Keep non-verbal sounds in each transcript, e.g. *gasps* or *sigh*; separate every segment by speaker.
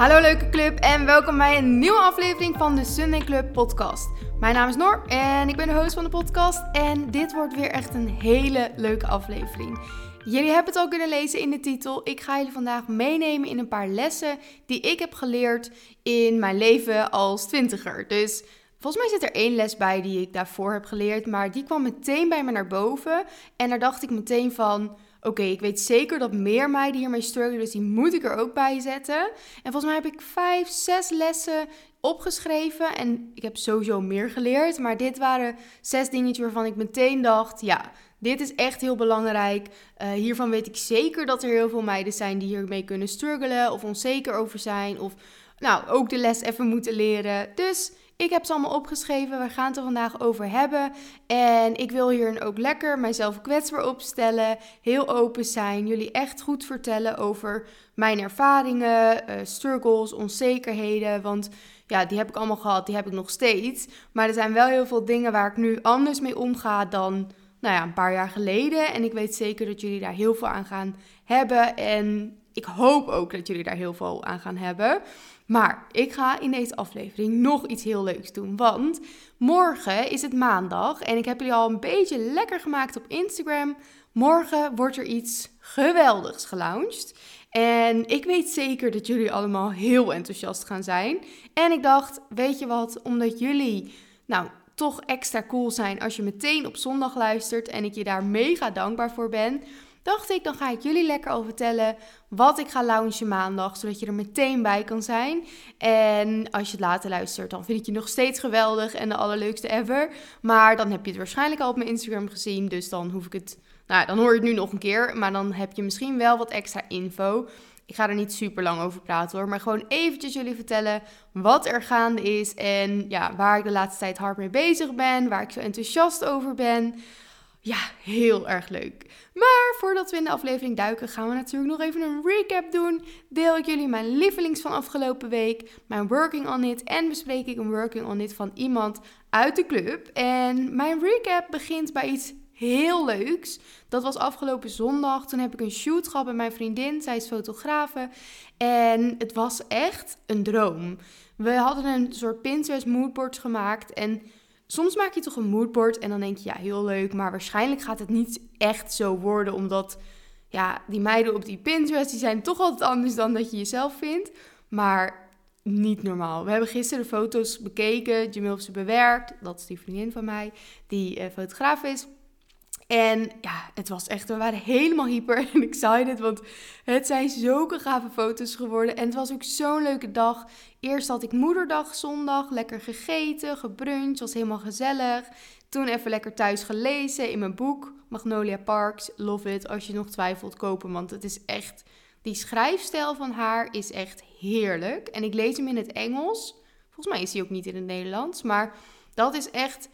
Speaker 1: Hallo leuke club en welkom bij een nieuwe aflevering van de Sunday Club podcast. Mijn naam is Nor en ik ben de host van de podcast en dit wordt weer echt een hele leuke aflevering. Jullie hebben het al kunnen lezen in de titel. Ik ga jullie vandaag meenemen in een paar lessen die ik heb geleerd in mijn leven als twintiger. Dus volgens mij zit er één les bij die ik daarvoor heb geleerd, maar die kwam meteen bij me naar boven en daar dacht ik meteen van oké, ik weet zeker dat meer meiden hiermee struggelen, dus die moet ik er ook bij zetten. En volgens mij heb ik vijf, zes lessen opgeschreven en ik heb sowieso meer geleerd, maar dit waren zes dingetjes waarvan ik meteen dacht, ja, dit is echt heel belangrijk. Uh, hiervan weet ik zeker dat er heel veel meiden zijn die hiermee kunnen struggelen of onzeker over zijn of nou, ook de les even moeten leren. Dus ik heb ze allemaal opgeschreven. We gaan het er vandaag over hebben. En ik wil hier ook lekker mijzelf kwetsbaar opstellen. Heel open zijn. Jullie echt goed vertellen over mijn ervaringen, uh, struggles, onzekerheden. Want ja, die heb ik allemaal gehad. Die heb ik nog steeds. Maar er zijn wel heel veel dingen waar ik nu anders mee omga dan nou ja, een paar jaar geleden. En ik weet zeker dat jullie daar heel veel aan gaan hebben. En ik hoop ook dat jullie daar heel veel aan gaan hebben. Maar ik ga in deze aflevering nog iets heel leuks doen. Want morgen is het maandag en ik heb jullie al een beetje lekker gemaakt op Instagram. Morgen wordt er iets geweldigs gelaunched. En ik weet zeker dat jullie allemaal heel enthousiast gaan zijn. En ik dacht, weet je wat, omdat jullie nou toch extra cool zijn als je meteen op zondag luistert en ik je daar mega dankbaar voor ben dacht ik, dan ga ik jullie lekker al vertellen wat ik ga launchen maandag, zodat je er meteen bij kan zijn. En als je het later luistert, dan vind ik je nog steeds geweldig en de allerleukste ever. Maar dan heb je het waarschijnlijk al op mijn Instagram gezien, dus dan hoef ik het... Nou, dan hoor je het nu nog een keer, maar dan heb je misschien wel wat extra info. Ik ga er niet super lang over praten hoor, maar gewoon eventjes jullie vertellen wat er gaande is en ja, waar ik de laatste tijd hard mee bezig ben, waar ik zo enthousiast over ben. Ja, heel erg leuk. Maar voordat we in de aflevering duiken, gaan we natuurlijk nog even een recap doen. Deel ik jullie mijn lievelings van afgelopen week, mijn working on it en bespreek ik een working on it van iemand uit de club. En mijn recap begint bij iets heel leuks. Dat was afgelopen zondag. Toen heb ik een shoot gehad bij mijn vriendin. Zij is fotografe. En het was echt een droom. We hadden een soort Pinterest moodboard gemaakt en soms maak je toch een moodboard en dan denk je, ja, heel leuk, maar waarschijnlijk gaat het niet echt zo worden, omdat ja, die meiden op die Pinterest, die zijn toch altijd anders dan dat je jezelf vindt. Maar niet normaal. We hebben gisteren de foto's bekeken, Jamil heeft ze bewerkt, dat is die vriendin van mij, die uh, fotograaf is. En ja, het was echt, we waren helemaal hyper *laughs* en excited, want het zijn zulke gave foto's geworden. En het was ook zo'n leuke dag. Eerst had ik moederdag zondag, lekker gegeten, gebruncht, was helemaal gezellig. Toen even lekker thuis gelezen in mijn boek, Magnolia Parks, love it. Als je nog twijfelt, kopen, want het is echt, die schrijfstijl van haar is echt heerlijk. En ik lees hem in het Engels. Volgens mij is hij ook niet in het Nederlands, maar dat is echt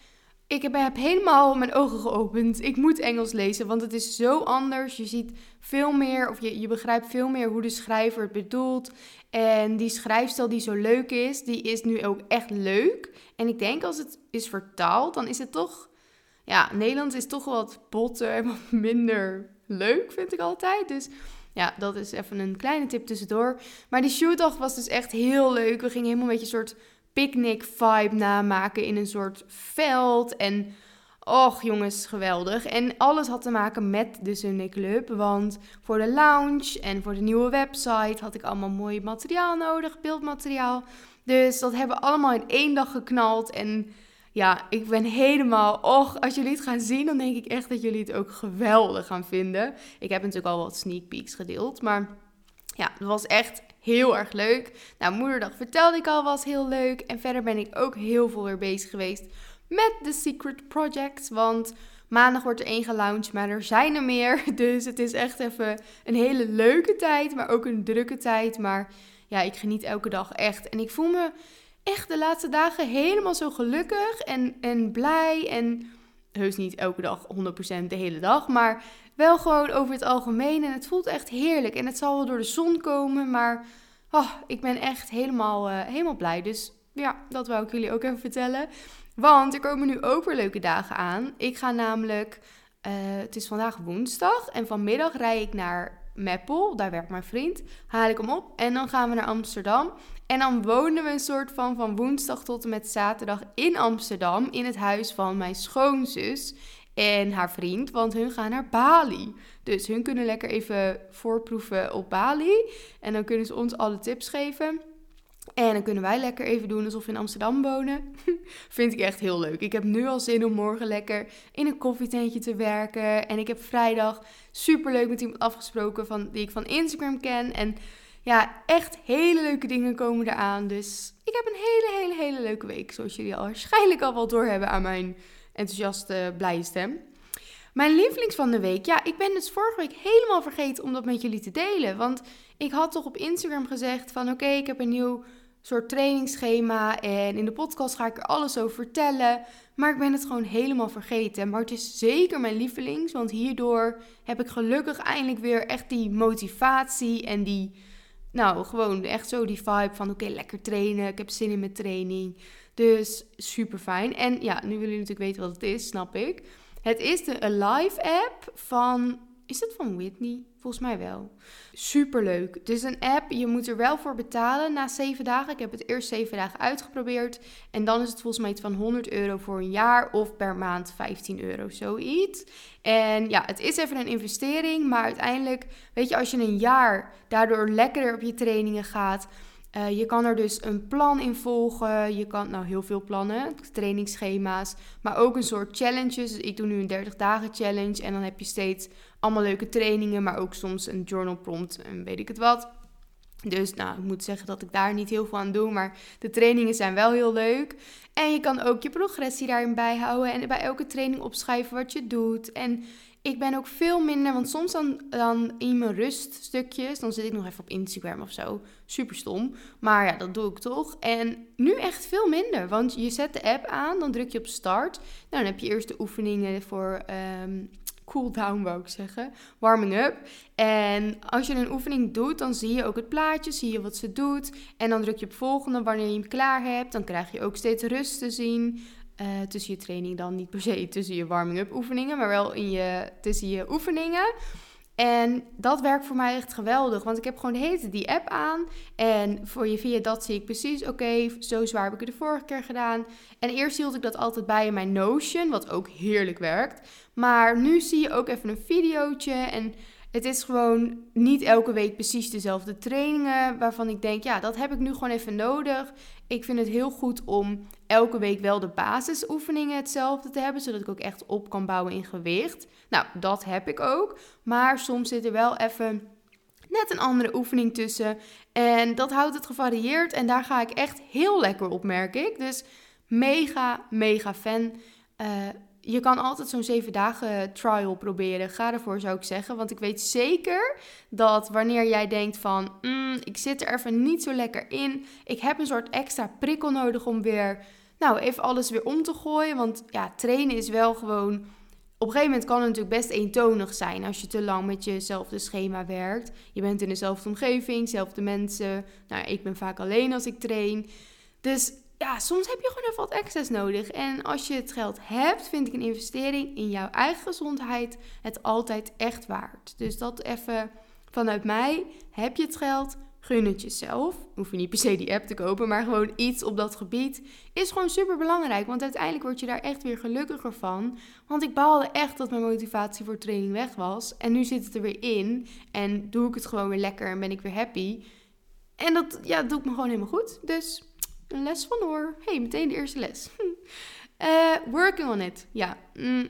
Speaker 1: ik heb, helemaal mijn ogen geopend. Ik moet Engels lezen, want het is zo anders. Je ziet veel meer, of je, je begrijpt veel meer hoe de schrijver het bedoelt. En die schrijfstijl die zo leuk is, die is nu ook echt leuk. En ik denk als het is vertaald, dan is het toch... Ja, Nederlands is toch wat botter en *laughs* wat minder leuk, vind ik altijd. Dus ja, dat is even een kleine tip tussendoor. Maar die shootdag was dus echt heel leuk. We gingen helemaal een beetje een soort picnic vibe namaken in een soort veld. En och jongens, geweldig. En alles had te maken met de Sunday Club. Want voor de lounge en voor de nieuwe website had ik allemaal mooi materiaal nodig, beeldmateriaal. Dus dat hebben we allemaal in één dag geknald. En ja, ik ben helemaal. Och, als jullie het gaan zien, dan denk ik echt dat jullie het ook geweldig gaan vinden. Ik heb natuurlijk al wat sneak peeks gedeeld. Maar ja, het was echt heel erg leuk. Nou, moederdag vertelde ik al, was heel leuk. En verder ben ik ook heel veel weer bezig geweest met de Secret Projects. Want maandag wordt er één gelaunched, maar er zijn er meer. *laughs* Dus het is echt even een hele leuke tijd, maar ook een drukke tijd. Maar ja, ik geniet elke dag echt. En ik voel me echt de laatste dagen helemaal zo gelukkig en, en blij. En heus niet elke dag 100% de hele dag, maar wel gewoon over het algemeen. En het voelt echt heerlijk. En het zal wel door de zon komen, maar oh, ik ben echt helemaal, uh, helemaal blij. Dus ja, dat wou ik jullie ook even vertellen. Want er komen nu ook weer leuke dagen aan. Ik ga namelijk, uh, het is vandaag woensdag en vanmiddag rij ik naar Meppel, daar werkt mijn vriend, haal ik hem op en dan gaan we naar Amsterdam. En dan wonen we een soort van van woensdag tot en met zaterdag in Amsterdam in het huis van mijn schoonzus en haar vriend, want hun gaan naar Bali. Dus hun kunnen lekker even voorproeven op Bali en dan kunnen ze ons alle tips geven. En dan kunnen wij lekker even doen alsof we in Amsterdam wonen. *laughs* Vind ik echt heel leuk. Ik heb nu al zin om morgen lekker in een koffietentje te werken. En ik heb vrijdag super leuk met iemand afgesproken van, die ik van Instagram ken. En ja, echt hele leuke dingen komen eraan. Dus ik heb een hele, hele, hele leuke week. Zoals jullie al waarschijnlijk al wel doorhebben aan mijn enthousiaste, blije stem. Mijn lievelings van de week. Ja, ik ben dus vorige week helemaal vergeten om dat met jullie te delen. Want ik had toch op Instagram gezegd van oké, ik heb een nieuw soort trainingsschema en in de podcast ga ik er alles over vertellen. Maar ik ben het gewoon helemaal vergeten. Maar het is zeker mijn lievelings, want hierdoor heb ik gelukkig eindelijk weer echt die motivatie en die, nou gewoon echt zo die vibe van oké, lekker trainen. Ik heb zin in mijn training. Dus super fijn. En ja, nu willen jullie natuurlijk weten wat het is, snap ik. Het is de Alive app van is het van Whitney? Volgens mij wel. Superleuk. Het is een app. Je moet er wel voor betalen na zeven dagen. Ik heb het eerst zeven dagen uitgeprobeerd. En dan is het volgens mij iets van 100 euro voor een jaar. Of per maand 15 euro, zoiets. En ja, het is even een investering. Maar uiteindelijk, weet je, als je een jaar daardoor lekkerder op je trainingen gaat uh, je kan er dus een plan in volgen. Je kan, nou heel veel plannen, trainingsschema's, maar ook een soort challenges. Dus ik doe nu een 30 dagen challenge en dan heb je steeds allemaal leuke trainingen, maar ook soms een journal prompt en weet ik het wat. Dus nou, ik moet zeggen dat ik daar niet heel veel aan doe, maar de trainingen zijn wel heel leuk. En je kan ook je progressie daarin bijhouden en bij elke training opschrijven wat je doet. En ik ben ook veel minder, want soms dan, dan in mijn ruststukjes, dan zit ik nog even op Instagram of zo. Super stom. Maar ja, dat doe ik toch. En nu echt veel minder, want je zet de app aan, dan druk je op start. Nou, dan heb je eerst de oefeningen voor um, cool down, wou ik zeggen. Warming up. En als je een oefening doet, dan zie je ook het plaatje, zie je wat ze doet. En dan druk je op volgende wanneer je hem klaar hebt. Dan krijg je ook steeds rust te zien. Uh, tussen je training dan niet per se tussen je warming-up oefeningen, maar wel in je, tussen je oefeningen. En dat werkt voor mij echt geweldig, want ik heb gewoon de hele die app aan. En voor je via dat zie ik precies, oké, zo zwaar heb ik het de vorige keer gedaan. En eerst hield ik dat altijd bij in mijn Notion, wat ook heerlijk werkt. Maar nu zie je ook even een videootje en het is gewoon niet elke week precies dezelfde trainingen waarvan ik denk, ja, dat heb ik nu gewoon even nodig. Ik vind het heel goed om elke week wel de basisoefeningen hetzelfde te hebben, zodat ik ook echt op kan bouwen in gewicht. Nou, dat heb ik ook. Maar soms zit er wel even net een andere oefening tussen. En dat houdt het gevarieerd. En daar ga ik echt heel lekker op, merk ik. Dus mega, mega fan. Uh, je kan altijd zo'n zeven dagen trial proberen. Ga ervoor, zou ik zeggen. Want ik weet zeker dat wanneer jij denkt van... Mm, ik zit er even niet zo lekker in. Ik heb een soort extra prikkel nodig om weer... Nou, even alles weer om te gooien. Want ja, trainen is wel gewoon... Op een gegeven moment kan het natuurlijk best eentonig zijn als je te lang met jezelfde schema werkt. Je bent in dezelfde omgeving, dezelfde mensen. Nou, ik ben vaak alleen als ik train. Dus ja, soms heb je gewoon even wat extra's nodig. En als je het geld hebt, vind ik een investering in jouw eigen gezondheid het altijd echt waard. Dus dat even vanuit mij. Heb je het geld? Gun het jezelf. Hoef je niet per se die app te kopen, maar gewoon iets op dat gebied is gewoon super belangrijk. Want uiteindelijk word je daar echt weer gelukkiger van. Want ik baalde echt dat mijn motivatie voor training weg was. En nu zit het er weer in. En doe ik het gewoon weer lekker en ben ik weer happy. En dat ja, doet me gewoon helemaal goed. Dus les van hoor. hey, meteen de eerste les. uh, *laughs* working on it. Ja. Mm.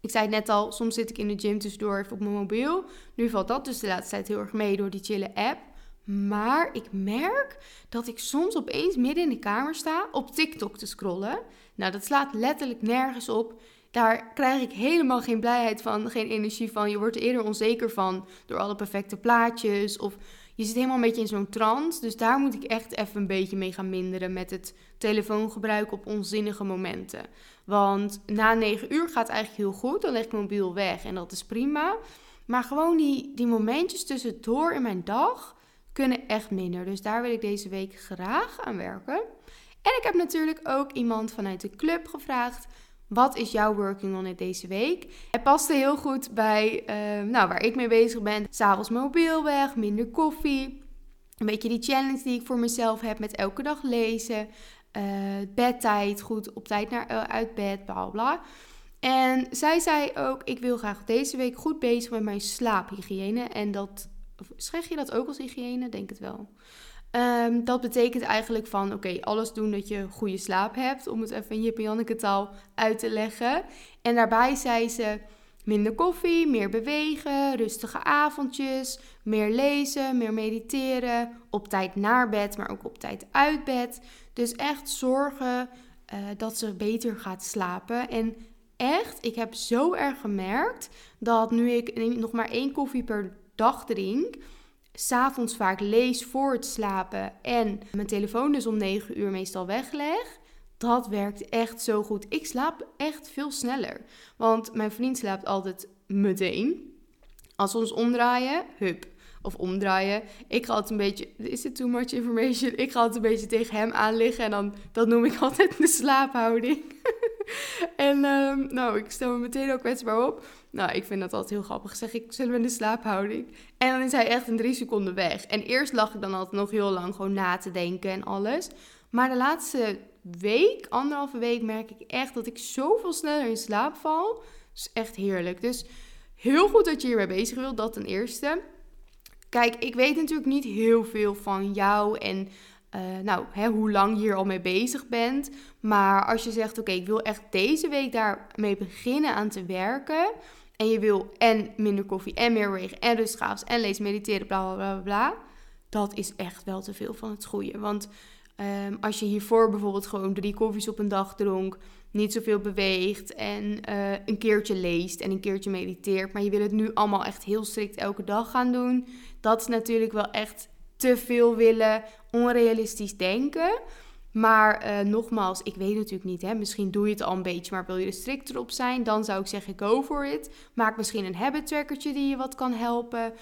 Speaker 1: Ik zei het net al, soms zit ik in de gym tussendoor even op mijn mobiel. Nu valt dat dus de laatste tijd heel erg mee door die chille app. Maar ik merk dat ik soms opeens midden in de kamer sta op TikTok te scrollen. Nou, dat slaat letterlijk nergens op. Daar krijg ik helemaal geen blijheid van, geen energie van. Je wordt er eerder onzeker van door alle perfecte plaatjes of je zit helemaal een beetje in zo'n trance. Dus daar moet ik echt even een beetje mee gaan minderen met het telefoongebruik op onzinnige momenten. Want na 9 uur gaat het eigenlijk heel goed. Dan leg ik mijn mobiel weg en dat is prima. Maar gewoon die, die momentjes tussendoor in mijn dag kunnen echt minder. Dus daar wil ik deze week graag aan werken. En ik heb natuurlijk ook iemand vanuit de club gevraagd Wat is jouw working on it deze week? Het paste heel goed bij uh, nou, waar ik mee bezig ben. S'avonds mobiel weg, minder koffie. Een beetje die challenge die ik voor mezelf heb met elke dag lezen. Uh, bedtijd, goed op tijd naar, uh, uit bed, bla bla. En zij zei ook, ik wil graag deze week goed bezig met mijn slaaphygiëne. En dat, zeg je dat ook als hygiëne? Denk het wel. Um, dat betekent eigenlijk van, oké, alles doen dat je goede slaap hebt. Om het even in Jip en Janneke taal uit te leggen. En daarbij zei ze, minder koffie, meer bewegen, rustige avondjes, meer lezen, meer mediteren. Op tijd naar bed, maar ook op tijd uit bed. Dus echt zorgen uh, dat ze beter gaat slapen. En echt, ik heb zo erg gemerkt dat nu ik nog maar één koffie per dag drink, s'avonds vaak lees voor het slapen en mijn telefoon dus om 9 uur meestal wegleg. Dat werkt echt zo goed. Ik slaap echt veel sneller. Want mijn vriend slaapt altijd meteen. Als we ons omdraaien, hup, of omdraaien. Ik ga altijd een beetje, is it too much information? Ik ga altijd een beetje tegen hem aan liggen en dan, dat noem ik *laughs* altijd de slaaphouding. *laughs* en um, nou, ik stel me meteen ook kwetsbaar op. Nou, ik vind dat altijd heel grappig. Zeg ik, zullen we in de slaaphouding? En dan is hij echt in drie seconden weg. En eerst lag ik dan altijd nog heel lang gewoon na te denken en alles. Maar de laatste week, anderhalve week, merk ik echt dat ik zoveel sneller in slaap val. Dat is echt heerlijk. Dus heel goed dat je hiermee bezig wilt, dat ten eerste. Kijk, ik weet natuurlijk niet heel veel van jou en uh, nou, hè, hoe lang je hier al mee bezig bent. Maar als je zegt, oké, ik wil echt deze week daarmee beginnen aan te werken. En je wil en minder koffie en meer bewegen en rustgaafs en lezen, mediteren, bla bla bla bla. Dat is echt wel te veel van het goede. Want um, als je hiervoor bijvoorbeeld gewoon drie koffies op een dag dronk, niet zoveel beweegt en uh, een keertje leest en een keertje mediteert, maar je wil het nu allemaal echt heel strikt elke dag gaan doen, dat is natuurlijk wel echt te veel willen, onrealistisch denken. Maar uh, nogmaals, ik weet natuurlijk niet. Hè? Misschien doe je het al een beetje, maar wil je er strikter op zijn? Dan zou ik zeggen, go for it. Maak misschien een habit trackertje die je wat kan helpen.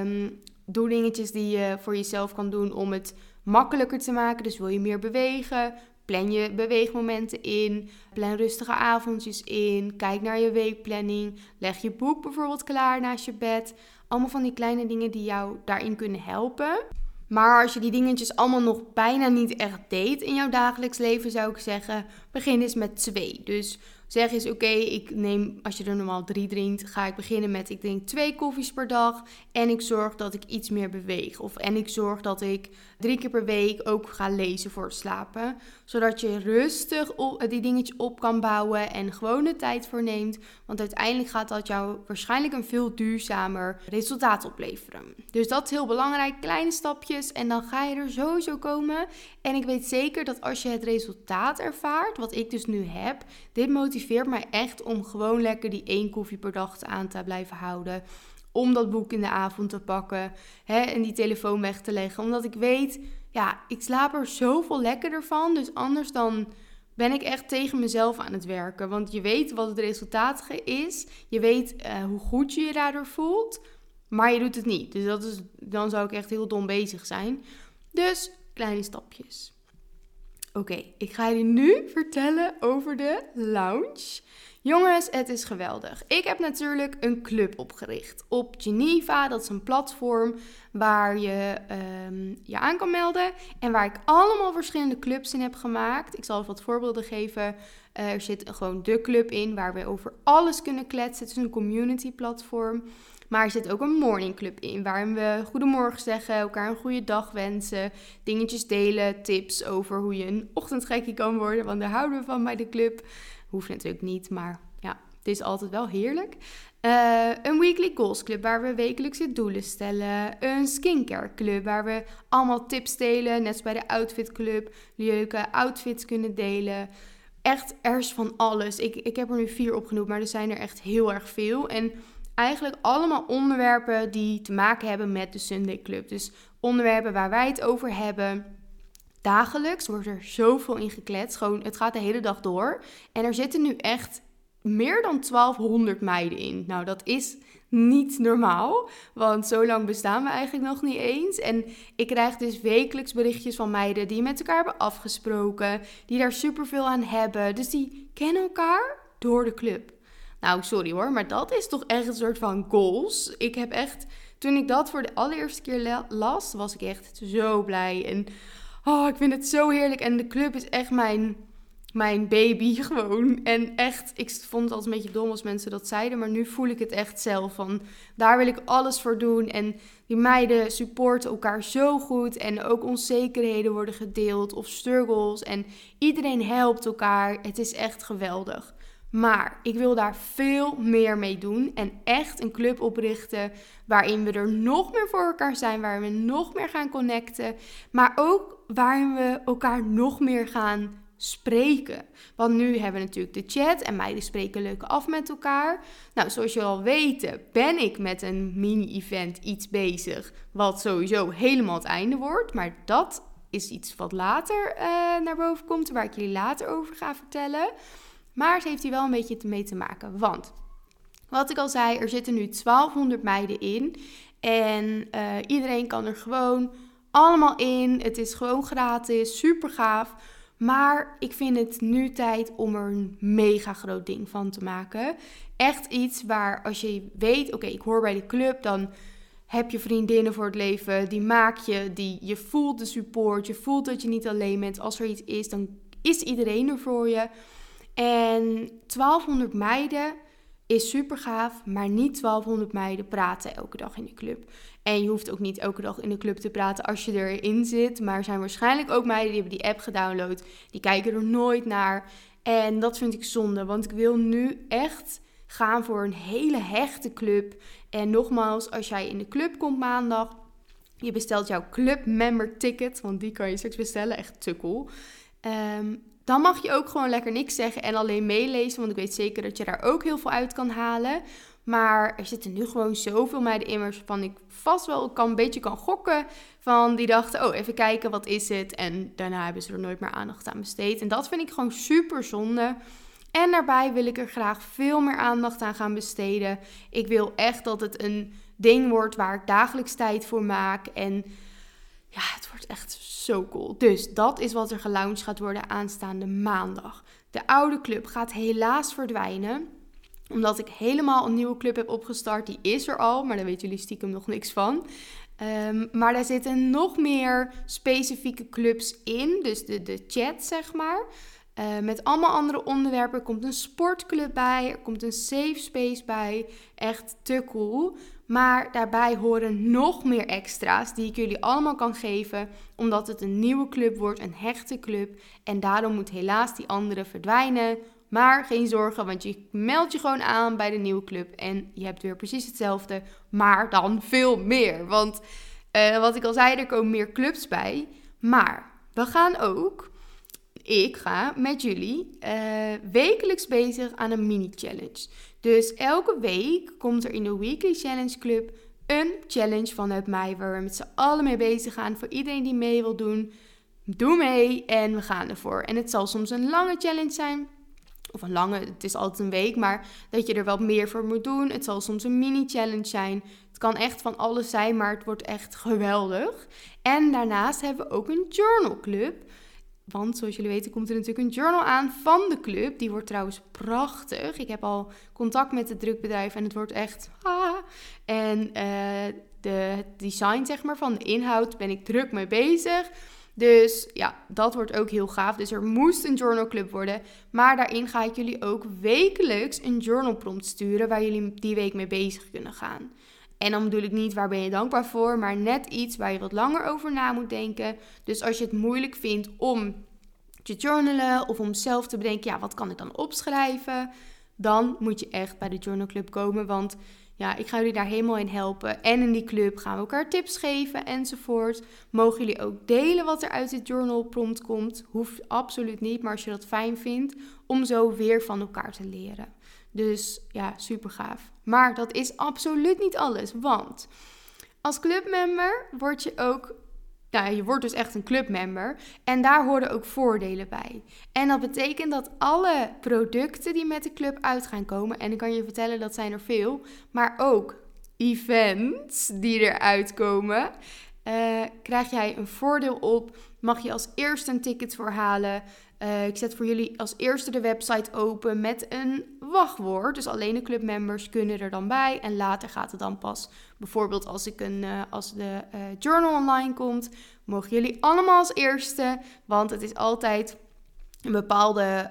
Speaker 1: Um, doe dingetjes die je voor jezelf kan doen om het makkelijker te maken. Dus wil je meer bewegen? Plan je beweegmomenten in. Plan rustige avondjes in. Kijk naar je weekplanning. Leg je boek bijvoorbeeld klaar naast je bed. Allemaal van die kleine dingen die jou daarin kunnen helpen. Maar als je die dingetjes allemaal nog bijna niet echt deed in jouw dagelijks leven, zou ik zeggen, begin eens met twee. Dus Zeg eens, oké, ik neem, als je er normaal drie drinkt, ga ik beginnen met, ik drink twee koffies per dag. En ik zorg dat ik iets meer beweeg. Of, en ik zorg dat ik drie keer per week ook ga lezen voor het slapen. Zodat je rustig op, die dingetje op kan bouwen en gewoon de tijd voor neemt. Want uiteindelijk gaat dat jou waarschijnlijk een veel duurzamer resultaat opleveren. Dus dat is heel belangrijk. Kleine stapjes en dan ga je er sowieso komen. En ik weet zeker dat als je het resultaat ervaart, wat ik dus nu heb, dit motiveert motiveert mij echt om gewoon lekker die één koffie per dag aan te blijven houden. Om dat boek in de avond te pakken hè, en die telefoon weg te leggen. Omdat ik weet, ja, ik slaap er zoveel lekkerder van. Dus anders dan ben ik echt tegen mezelf aan het werken. Want je weet wat het resultaat is. Je weet uh, hoe goed je je daardoor voelt. Maar je doet het niet. Dus dat is, dan zou ik echt heel dom bezig zijn. Dus kleine stapjes. Oké, ik ga jullie nu vertellen over de lounge. Jongens, het is geweldig. Ik heb natuurlijk een club opgericht op Geneva. Dat is een platform waar je um, je aan kan melden. En waar ik allemaal verschillende clubs in heb gemaakt. Ik zal wat voorbeelden geven. Uh, er zit gewoon de club in waar we over alles kunnen kletsen. Het is een community platform. Maar er zit ook een morning club in, waarin we goedemorgen zeggen, elkaar een goede dag wensen, dingetjes delen, tips over hoe je een ochtendgekkie kan worden, want daar houden we van bij de club. Hoeft natuurlijk niet, maar ja, het is altijd wel heerlijk. Uh, een weekly goals club waar we wekelijkse doelen stellen. Een skincare club waar we allemaal tips delen. Net als bij de outfit club. Leuke outfits kunnen delen. Echt, er van alles. Ik, ik heb er nu vier opgenoemd, maar er zijn er echt heel erg veel. En eigenlijk allemaal onderwerpen die te maken hebben met de Sunday Club. Dus onderwerpen waar wij het over hebben. Dagelijks wordt er zoveel in gekletst. Gewoon, het gaat de hele dag door. En er zitten nu echt meer dan 1200 meiden in. Nou, dat is niet normaal, want zo lang bestaan we eigenlijk nog niet eens. En ik krijg dus wekelijks berichtjes van meiden die met elkaar hebben afgesproken, die daar superveel aan hebben. Dus die kennen elkaar door de club. Nou, sorry hoor, maar dat is toch echt een soort van goals. Ik heb echt, toen ik dat voor de allereerste keer las, was ik echt zo blij. En oh, ik vind het zo heerlijk. En de club is echt mijn mijn baby *laughs* gewoon. En echt, ik vond het altijd een beetje dom als mensen dat zeiden. Maar nu voel ik het echt zelf van, daar wil ik alles voor doen. En die meiden supporten elkaar zo goed. En ook onzekerheden worden gedeeld of struggles. En iedereen helpt elkaar. Het is echt geweldig. Maar ik wil daar veel meer mee doen. En echt een club oprichten waarin we er nog meer voor elkaar zijn. Waarin we nog meer gaan connecten. Maar ook waarin we elkaar nog meer gaan spreken. Want nu hebben we natuurlijk de chat en meiden spreken leuk af met elkaar. Nou, zoals je al weet, ben ik met een mini-event iets bezig. Wat sowieso helemaal het einde wordt. Maar dat is iets wat later uh, naar boven komt. Waar ik jullie later over ga vertellen. Maar het heeft hier wel een beetje mee te maken. Want, wat ik al zei, er zitten nu 1200 meiden in. En uh, iedereen kan er gewoon allemaal in. Het is gewoon gratis, super gaaf. Maar ik vind het nu tijd om er een mega groot ding van te maken. Echt iets waar als je weet, oké, ik hoor bij de club, dan heb je vriendinnen voor het leven. Die maak je, die, je voelt de support, je voelt dat je niet alleen bent. Als er iets is, dan is iedereen er voor je. En 1200 meiden is super gaaf, maar niet 1200 meiden praten elke dag in de club. En je hoeft ook niet elke dag in de club te praten als je erin zit. Maar er zijn waarschijnlijk ook meiden die hebben die app gedownload. Die kijken er nooit naar. En dat vind ik zonde, want ik wil nu echt gaan voor een hele hechte club. En nogmaals, als jij in de club komt maandag, je bestelt jouw club member ticket, want die kan je straks bestellen, echt te cool. Dan mag je ook gewoon lekker niks zeggen en alleen meelezen, want ik weet zeker dat je daar ook heel veel uit kan halen. Maar er zitten nu gewoon zoveel meiden in waarvan ik vast wel kan, een beetje kan gokken. Van die dachten, oh even kijken wat is het. En daarna hebben ze er nooit meer aandacht aan besteed. En dat vind ik gewoon super zonde. En daarbij wil ik er graag veel meer aandacht aan gaan besteden. Ik wil echt dat het een ding wordt waar ik dagelijks tijd voor maak. En ja, het wordt echt zo cool. Dus dat is wat er gelaunched gaat worden aanstaande maandag. De oude club gaat helaas verdwijnen omdat ik helemaal een nieuwe club heb opgestart. Die is er al, maar daar weten jullie stiekem nog niks van. Um, maar daar zitten nog meer specifieke clubs in. Dus de, de chat, zeg maar. Uh, met allemaal andere onderwerpen. Er komt een sportclub bij. Er komt een safe space bij. Echt te cool. Maar daarbij horen nog meer extra's die ik jullie allemaal kan geven. Omdat het een nieuwe club wordt, een hechte club. En daarom moet helaas die andere verdwijnen. Maar geen zorgen, want je meldt je gewoon aan bij de nieuwe club en je hebt weer precies hetzelfde, maar dan veel meer. Want uh, wat ik al zei, er komen meer clubs bij. Maar we gaan ook, ik ga met jullie uh, wekelijks bezig aan een mini-challenge. Dus elke week komt er in de Weekly Challenge Club een challenge vanuit mij waar we met z'n allen mee bezig gaan. Voor iedereen die mee wil doen, doe mee en we gaan ervoor. En het zal soms een lange challenge zijn of een lange, het is altijd een week, maar dat je er wel meer voor moet doen. Het zal soms een mini-challenge zijn. Het kan echt van alles zijn, maar het wordt echt geweldig. En daarnaast hebben we ook een journal club. Want zoals jullie weten komt er natuurlijk een journal aan van de club. Die wordt trouwens prachtig. Ik heb al contact met het drukbedrijf en het wordt echt... En uh, de design zeg maar, van de inhoud ben ik druk mee bezig. Dus ja, dat wordt ook heel gaaf. Dus er moest een journal club worden. Maar daarin ga ik jullie ook wekelijks een journal prompt sturen waar jullie die week mee bezig kunnen gaan. En dan bedoel ik niet waar ben je dankbaar voor, maar net iets waar je wat langer over na moet denken. Dus als je het moeilijk vindt om te journalen of om zelf te bedenken, ja, wat kan ik dan opschrijven? Dan moet je echt bij de journal club komen, want ja, ik ga jullie daar helemaal in helpen. En in die club gaan we elkaar tips geven enzovoort. Mogen jullie ook delen wat er uit dit journal prompt komt? Hoeft absoluut niet, maar als je dat fijn vindt, om zo weer van elkaar te leren. Dus ja, super gaaf. Maar dat is absoluut niet alles, want als clubmember word je ook nou, je wordt dus echt een clubmember. En daar horen ook voordelen bij. En dat betekent dat alle producten die met de club uit gaan komen, en ik kan je vertellen dat zijn er veel, maar ook events die eruit komen, uh, krijg jij een voordeel op. Mag je als eerste een ticket voor halen. Uh, ik zet voor jullie als eerste de website open met een wachtwoord. Dus alleen de clubmembers kunnen er dan bij. En later gaat het dan pas. Bijvoorbeeld als, ik een, uh, als de journal online komt, mogen jullie allemaal als eerste. Want het is altijd een bepaalde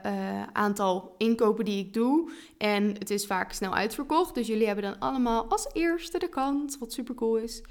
Speaker 1: aantal inkopen die ik doe. En het is vaak snel uitverkocht. Dus jullie hebben dan allemaal als eerste de kans, wat super cool is.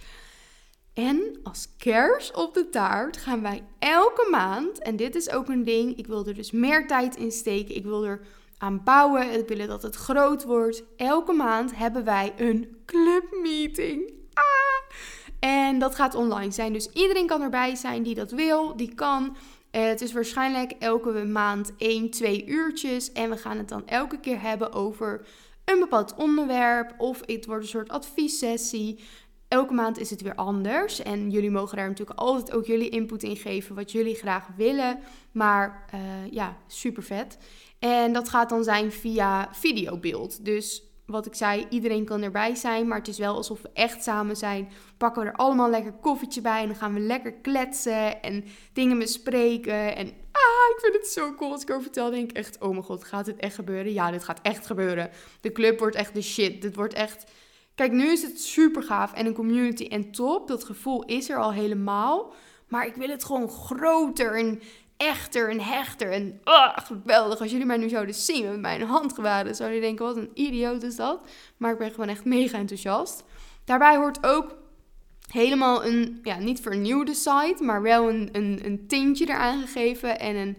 Speaker 1: En als kers op de taart gaan wij elke maand, en dit is ook een ding, ik wil er dus meer tijd in steken, ik wil er aan bouwen, ik wil dat het groot wordt. Elke maand hebben wij een clubmeeting. Ah! En dat gaat online zijn, dus iedereen kan erbij zijn die dat wil, die kan. Uh, het is waarschijnlijk elke maand 1, 2 uurtjes en we gaan het dan elke keer hebben over een bepaald onderwerp of het wordt een soort adviessessie. Elke maand is het weer anders. En jullie mogen daar natuurlijk altijd ook jullie input in geven. Wat jullie graag willen. Maar uh, ja, super vet. En dat gaat dan zijn via videobeeld. Dus wat ik zei, iedereen kan erbij zijn. Maar het is wel alsof we echt samen zijn. Pakken we er allemaal lekker koffietje bij. En dan gaan we lekker kletsen en dingen bespreken. En ah, ik vind het zo cool. Als ik over vertel, denk echt: oh mijn god, gaat dit echt gebeuren? Ja, dit gaat echt gebeuren. De club wordt echt de shit. Dit wordt echt Kijk, nu is het super gaaf en een community en top. Dat gevoel is er al helemaal. Maar ik wil het gewoon groter en echter en hechter. En oh, geweldig. Als jullie mij nu zouden zien met mijn handgewaden, zouden jullie denken: wat een idioot is dat. Maar ik ben gewoon echt mega enthousiast. Daarbij hoort ook helemaal een, ja, niet vernieuwde site, maar wel een, een, een tintje eraan gegeven. En een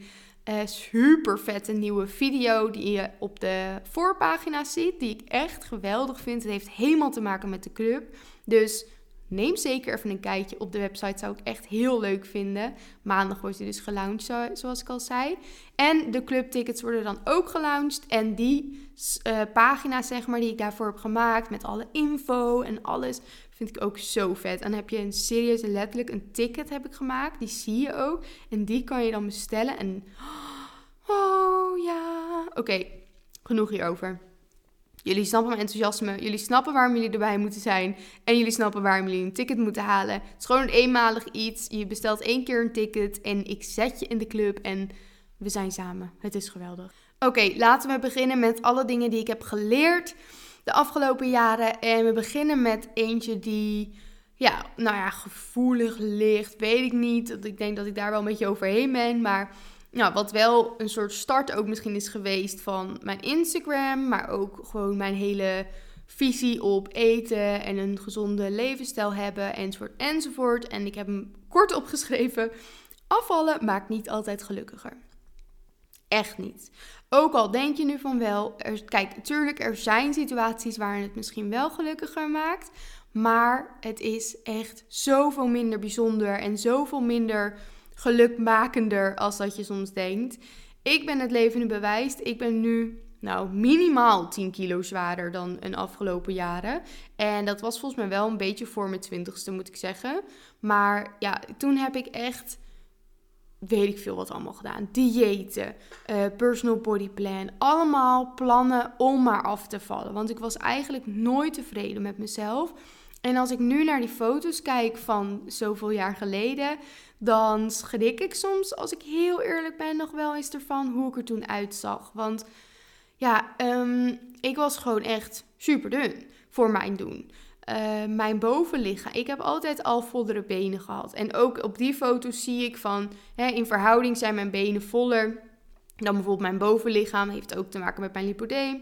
Speaker 1: uh, super vette nieuwe video die je op de voorpagina ziet. Die ik echt geweldig vind. Het heeft helemaal te maken met de club. Dus neem zeker even een kijkje op de website. Zou ik echt heel leuk vinden. Maandag wordt hij dus gelaunched, zoals ik al zei. En de clubtickets worden dan ook gelaunched. En die uh, pagina, zeg maar, die ik daarvoor heb gemaakt. Met alle info en alles. Vind ik ook zo vet. En dan heb je een serieus letterlijk een ticket heb ik gemaakt. Die zie je ook. En die kan je dan bestellen. En *gasps* oh ja. Oké, genoeg hierover. Jullie snappen mijn enthousiasme. Jullie snappen waarom jullie erbij moeten zijn. En jullie snappen waarom jullie een ticket moeten halen. Het is gewoon een eenmalig iets. Je bestelt één keer een ticket. En ik zet je in de club. En we zijn samen. Het is geweldig. Oké, laten we beginnen met alle dingen die ik heb geleerd de afgelopen jaren. En we beginnen met eentje die, ja, nou ja, gevoelig ligt. Weet ik niet. Ik denk dat ik daar wel een beetje overheen ben. Maar nou, wat wel een soort start ook misschien is geweest van mijn Instagram. Maar ook gewoon mijn hele visie op eten en een gezonde levensstijl hebben enzovoort enzovoort. En ik heb hem kort *laughs* opgeschreven. Afvallen maakt niet altijd gelukkiger. Echt niet. Ook al denk je nu van wel, er, kijk, natuurlijk, er zijn situaties waarin het misschien wel gelukkiger maakt. Maar het is echt zoveel minder bijzonder en zoveel minder gelukmakender als dat je soms denkt. Ik ben het leven nu bewijst. Ik ben nu nou, minimaal 10 kilo zwaarder dan een afgelopen jaren. En dat was volgens mij wel een beetje voor mijn twintigste, moet ik zeggen. Maar ja, toen heb ik echt weet ik veel wat allemaal gedaan. Diëten, uh, personal body plan. Allemaal plannen om maar af te vallen. Want ik was eigenlijk nooit tevreden met mezelf. En als ik nu naar die foto's kijk van zoveel jaar geleden, dan schrik ik soms, als ik heel eerlijk ben, nog wel eens ervan hoe ik er toen uitzag. Want ja, um, ik was gewoon echt super dun voor mijn doen. Uh, mijn bovenlichaam. Ik heb altijd al vollere benen gehad. En ook op die foto's zie ik van, hè, in verhouding zijn mijn benen voller dan bijvoorbeeld mijn bovenlichaam. Heeft ook te maken met mijn lipodeem.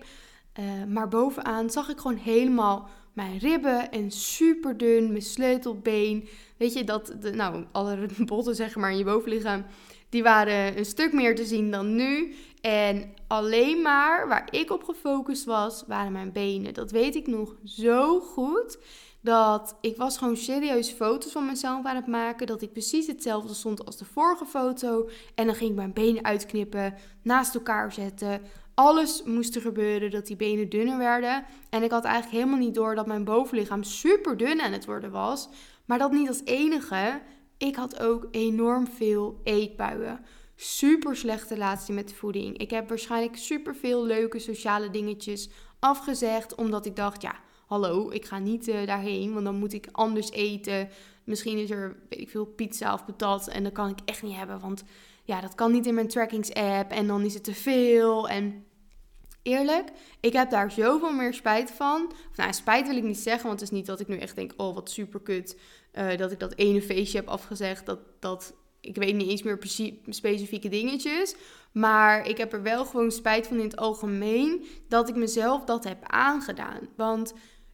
Speaker 1: Uh, maar bovenaan zag ik gewoon helemaal mijn ribben en super dun, mijn sleutelbeen. Weet je, dat, de, nou, alle *laughs* botten zeg maar in je bovenlichaam, die waren een stuk meer te zien dan nu. En alleen maar waar ik op gefocust was, waren mijn benen. Dat weet ik nog zo goed. Dat ik was gewoon serieus foto's van mezelf aan het maken. Dat ik precies hetzelfde stond als de vorige foto. En dan ging ik mijn benen uitknippen, naast elkaar zetten. Alles moest er gebeuren dat die benen dunner werden. En ik had eigenlijk helemaal niet door dat mijn bovenlichaam super dun aan het worden was. Maar dat niet als enige ik had ook enorm veel eetbuien. Super slechte relatie met de voeding. Ik heb waarschijnlijk super veel leuke sociale dingetjes afgezegd. Omdat ik dacht, ja, hallo, ik ga niet uh, daarheen. Want dan moet ik anders eten. Misschien is er, weet ik veel, pizza of patat. En dat kan ik echt niet hebben. Want ja, dat kan niet in mijn trackings app. En dan is het te veel. En eerlijk, ik heb daar zoveel meer spijt van. Nou, spijt wil ik niet zeggen, want het is niet dat ik nu echt denk: oh, wat super kut. Uh, dat ik dat ene feestje heb afgezegd. Dat, dat, ik weet niet eens meer specifieke dingetjes. Maar ik heb er wel gewoon spijt van in het algemeen dat ik mezelf dat heb aangedaan. Want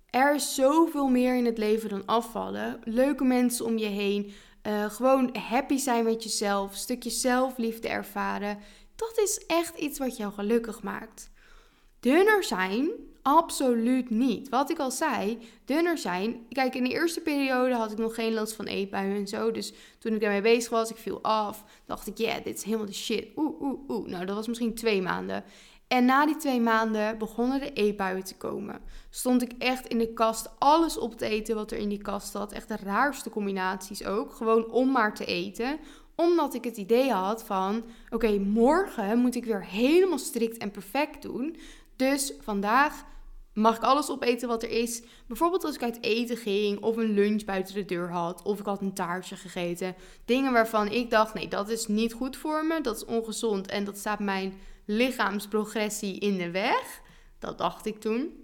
Speaker 1: er is zoveel meer in het leven dan afvallen. Leuke mensen om je heen. Uh, gewoon happy zijn met jezelf. Stukje zelfliefde ervaren. Dat is echt iets wat jou gelukkig maakt. Dunner zijn? Absoluut niet. Wat ik al zei, dunner zijn. Kijk, in de eerste periode had ik nog geen last van eetbuien en zo. Dus toen ik daarmee bezig was, ik viel af. Dacht ik, ja, yeah, dit is helemaal de shit. Oeh, oeh, oeh. Nou, dat was misschien twee maanden. En na die twee maanden begonnen de eetbuien te komen. Stond ik echt in de kast alles op te eten wat er in die kast zat. Echt de raarste combinaties ook. Gewoon om maar te eten omdat ik het idee had van: oké, morgen moet ik weer helemaal strikt en perfect doen. Dus vandaag mag ik alles opeten wat er is. Bijvoorbeeld als ik uit eten ging of een lunch buiten de deur had of ik had een taartje gegeten. Dingen waarvan ik dacht, nee, dat is niet goed voor me, dat is ongezond en dat staat mijn lichaamsprogressie in de weg. Dat dacht ik toen.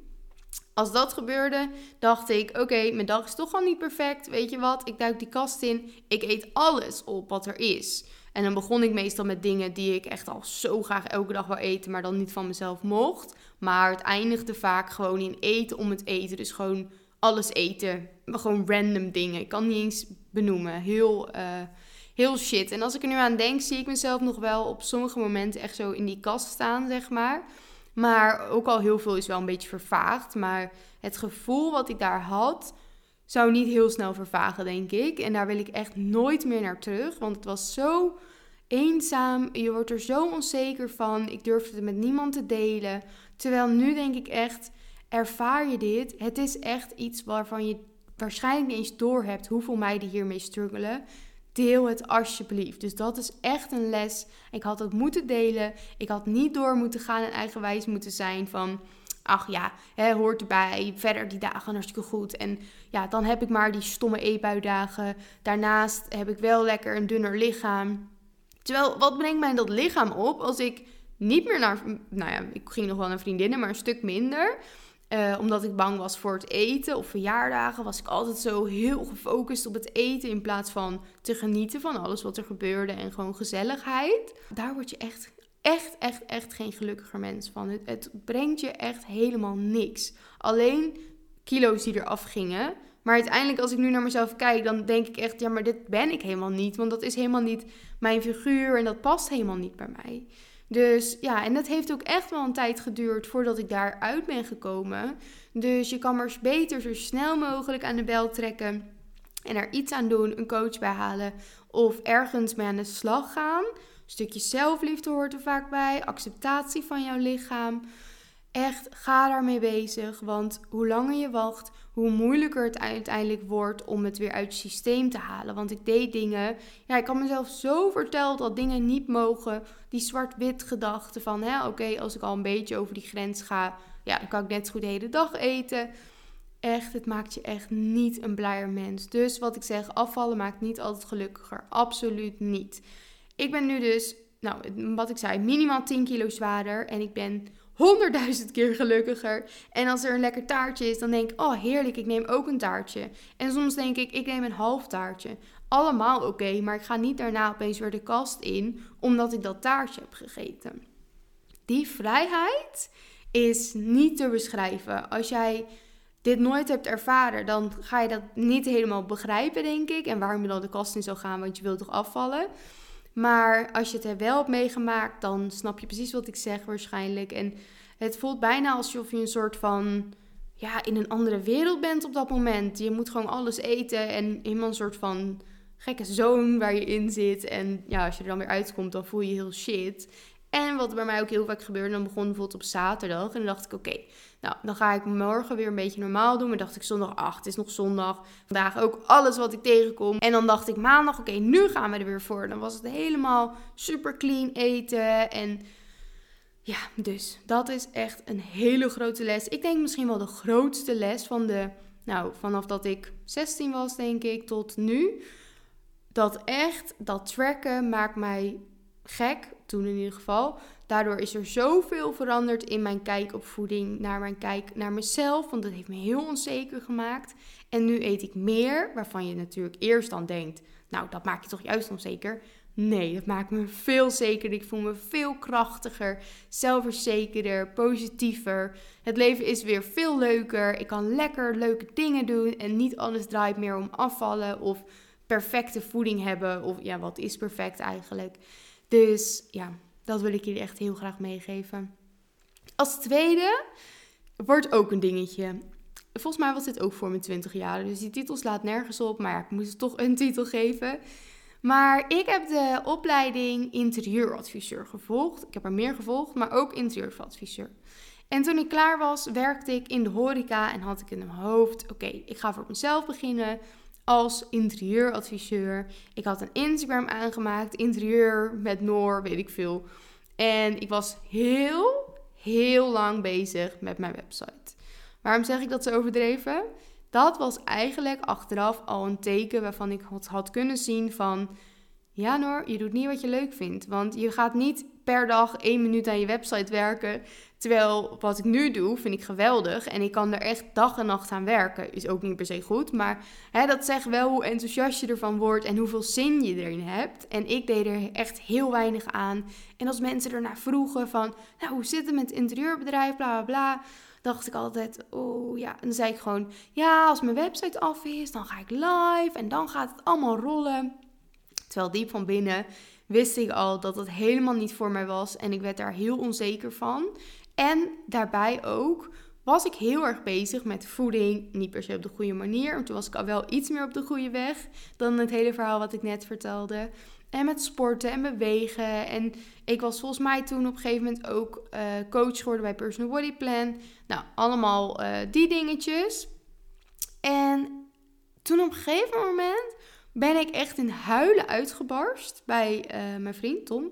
Speaker 1: Als dat gebeurde, dacht ik: oké, mijn dag is toch al niet perfect. Weet je wat? Ik duik die kast in. Ik eet alles op wat er is. En dan begon ik meestal met dingen die ik echt al zo graag elke dag wil eten, maar dan niet van mezelf mocht. Maar het eindigde vaak gewoon in eten om het eten. Dus gewoon alles eten. Gewoon random dingen. Ik kan niet eens benoemen. Heel, uh, heel shit. En als ik er nu aan denk, zie ik mezelf nog wel op sommige momenten echt zo in die kast staan, zeg maar. Maar ook al heel veel is wel een beetje vervaagd. Maar het gevoel wat ik daar had, zou niet heel snel vervagen, denk ik. En daar wil ik echt nooit meer naar terug. Want het was zo eenzaam. Je wordt er zo onzeker van. Ik durfde het met niemand te delen. Terwijl nu denk ik echt, ervaar je dit? Het is echt iets waarvan je waarschijnlijk niet eens door hebt hoeveel meiden hiermee struggelen. Deel het alsjeblieft. Dus dat is echt een les. Ik had het moeten delen. Ik had niet door moeten gaan en eigenwijs moeten zijn van ach ja, hoort erbij. Verder die dagen hartstikke goed. En ja, dan heb ik maar die stomme eetbuidagen. Daarnaast heb ik wel lekker een dunner lichaam. Terwijl, wat brengt mij dat lichaam op als ik niet meer naar... Nou ja, ik ging nog wel naar vriendinnen, maar een stuk minder. Uh, omdat ik bang was voor het eten of verjaardagen, was ik altijd zo heel gefocust op het eten in plaats van te genieten van alles wat er gebeurde en gewoon gezelligheid. Daar word je echt echt, echt, echt geen gelukkiger mens van. Het, het brengt je echt helemaal niks. Alleen kilo's die eraf gingen. Maar uiteindelijk, als ik nu naar mezelf kijk, dan denk ik echt: ja, maar dit ben ik helemaal niet. Want dat is helemaal niet mijn figuur en dat past helemaal niet bij mij. Dus ja, en dat heeft ook echt wel een tijd geduurd voordat ik daaruit ben gekomen. Dus je kan maar beter zo snel mogelijk aan de bel trekken en er iets aan doen, een coach bij halen of ergens mee aan de slag gaan stukje zelfliefde hoort er vaak bij, acceptatie van jouw lichaam. Echt, ga daarmee bezig, want hoe langer je wacht, hoe moeilijker het uiteindelijk wordt om het weer uit je systeem te halen. Want ik deed dingen, ja, ik had mezelf zo verteld dat dingen niet mogen. Die zwart-wit gedachte van, oké, als ik al een beetje over die grens ga, ja, dan kan ik net zo goed de hele dag eten. Echt, het maakt je echt niet een blijer mens. Dus wat ik zeg, afvallen maakt niet altijd gelukkiger. Absoluut niet. Ik ben nu dus, nou, wat ik zei, minimaal 10 kilo zwaarder. En ik ben honderdduizend keer gelukkiger. En als er een lekker taartje is, dan denk ik, oh heerlijk, ik neem ook een taartje. En soms denk ik, ik neem een half taartje. Allemaal oké, maar ik ga niet daarna opeens weer de kast in, omdat ik dat taartje heb gegeten. Die vrijheid is niet te beschrijven. Als jij dit nooit hebt ervaren, dan ga je dat niet helemaal begrijpen, denk ik. En waarom je dan de kast in zou gaan, want je wilt toch afvallen. Maar als je het er wel hebt meegemaakt, dan snap je precies wat ik zeg waarschijnlijk. En het voelt bijna alsof je een soort van ja, in een andere wereld bent op dat moment. Je moet gewoon alles eten en helemaal een soort van gekke zoon waar je in zit. En ja, als je er dan weer uitkomt, dan voel je heel shit. En wat bij mij ook heel vaak gebeurde, dan begon bijvoorbeeld op zaterdag. En dan dacht ik, oké, nou, dan ga ik morgen weer een beetje normaal doen. Maar dacht ik zondag 8, het is nog zondag. Vandaag ook alles wat ik tegenkom. En dan dacht ik maandag, oké, nu gaan we er weer voor. Dan was het helemaal super clean eten. En ja, dus dat is echt een hele grote les. Ik denk misschien wel de grootste les van de, nou, vanaf dat ik 16 was, denk ik, tot nu. Dat echt, dat tracken maakt mij gek, toen in ieder geval. Daardoor is er zoveel veranderd in mijn kijk op voeding, naar mijn kijk naar mezelf, want dat heeft me heel onzeker gemaakt. En nu eet ik meer, waarvan je natuurlijk eerst dan denkt, nou, dat maakt je toch juist onzeker. Nee, dat maakt me veel zekerder. Ik voel me veel krachtiger, zelfverzekerder, positiever. Het leven is weer veel leuker. Ik kan lekker leuke dingen doen en niet alles draait meer om afvallen of perfecte voeding hebben. Of ja, wat is perfect eigenlijk? Dus ja, dat wil ik jullie echt heel graag meegeven. Als tweede wordt ook een dingetje. Volgens mij was dit ook voor mijn 20 jaar. Dus die titel slaat nergens op. Maar ja, ik moest toch een titel geven. Maar ik heb de opleiding interieuradviseur gevolgd. Ik heb er meer gevolgd, maar ook interieuradviseur. En toen ik klaar was, werkte ik in de horeca en had ik in mijn hoofd: oké, ik ga voor mezelf beginnen als interieuradviseur. Ik had een Instagram aangemaakt, interieur met Noor, weet ik veel. En ik was heel, heel lang bezig met mijn website. Waarom zeg ik dat ze overdreven? Dat was eigenlijk achteraf al een teken waarvan ik had, had kunnen zien van... Ja Noor, je doet niet wat je leuk vindt. Want je gaat niet per dag één minuut aan je website werken. Terwijl wat ik nu doe, vind ik geweldig. En ik kan er echt dag en nacht aan werken. Is ook niet per se goed. Maar hè, dat zegt wel hoe enthousiast je ervan wordt en hoeveel zin je erin hebt. En ik deed er echt heel weinig aan. En als mensen ernaar vroegen van, nou hoe zit het met het interieurbedrijf, bla bla bla. Dacht ik altijd, oh ja. En dan zei ik gewoon, ja, als mijn website af is, dan ga ik live. En dan gaat het allemaal rollen. Terwijl diep van binnen wist ik al dat het helemaal niet voor mij was. En ik werd daar heel onzeker van. En daarbij ook was ik heel erg bezig met voeding. Niet per se op de goede manier. Want toen was ik al wel iets meer op de goede weg dan het hele verhaal wat ik net vertelde. En met sporten en bewegen. En ik was volgens mij toen op een gegeven moment ook uh, coach geworden bij Personal Body Plan. Nou, allemaal uh, die dingetjes. En toen op een gegeven moment ben ik echt in huilen uitgebarst bij uh, mijn vriend Tom.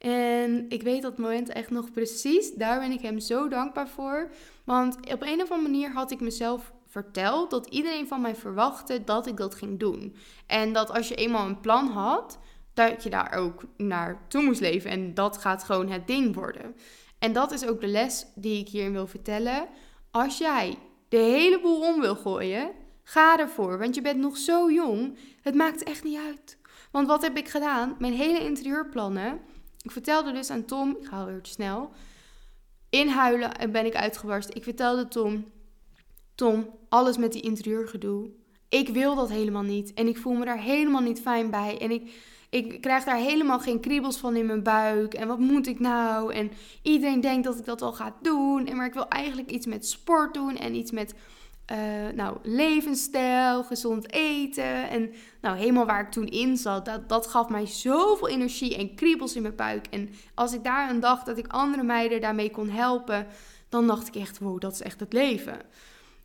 Speaker 1: En ik weet dat moment echt nog precies. Daar ben ik hem zo dankbaar voor. Want op een of andere manier had ik mezelf verteld dat iedereen van mij verwachtte dat ik dat ging doen. En dat als je eenmaal een plan had, dat je daar ook naartoe moest leven. En dat gaat gewoon het ding worden. En dat is ook de les die ik hierin wil vertellen. Als jij de hele boel om wil gooien, ga ervoor. Want je bent nog zo jong. Het maakt echt niet uit. Want wat heb ik gedaan? Mijn hele interieurplannen ik vertelde dus aan Tom, ik weer te snel, inhuilen en ben ik uitgebarst. Ik vertelde Tom, Tom, alles met die interieurgedoe. Ik wil dat helemaal niet en ik voel me daar helemaal niet fijn bij en ik, ik krijg daar helemaal geen kriebels van in mijn buik en wat moet ik nou? En iedereen denkt dat ik dat al ga doen, en maar ik wil eigenlijk iets met sport doen en iets met uh, nou, levensstijl, gezond eten. En nou, helemaal waar ik toen in zat, dat, dat gaf mij zoveel energie en kriebels in mijn buik. En als ik daar aan dacht dat ik andere meiden daarmee kon helpen, dan dacht ik echt, wow, dat is echt het leven.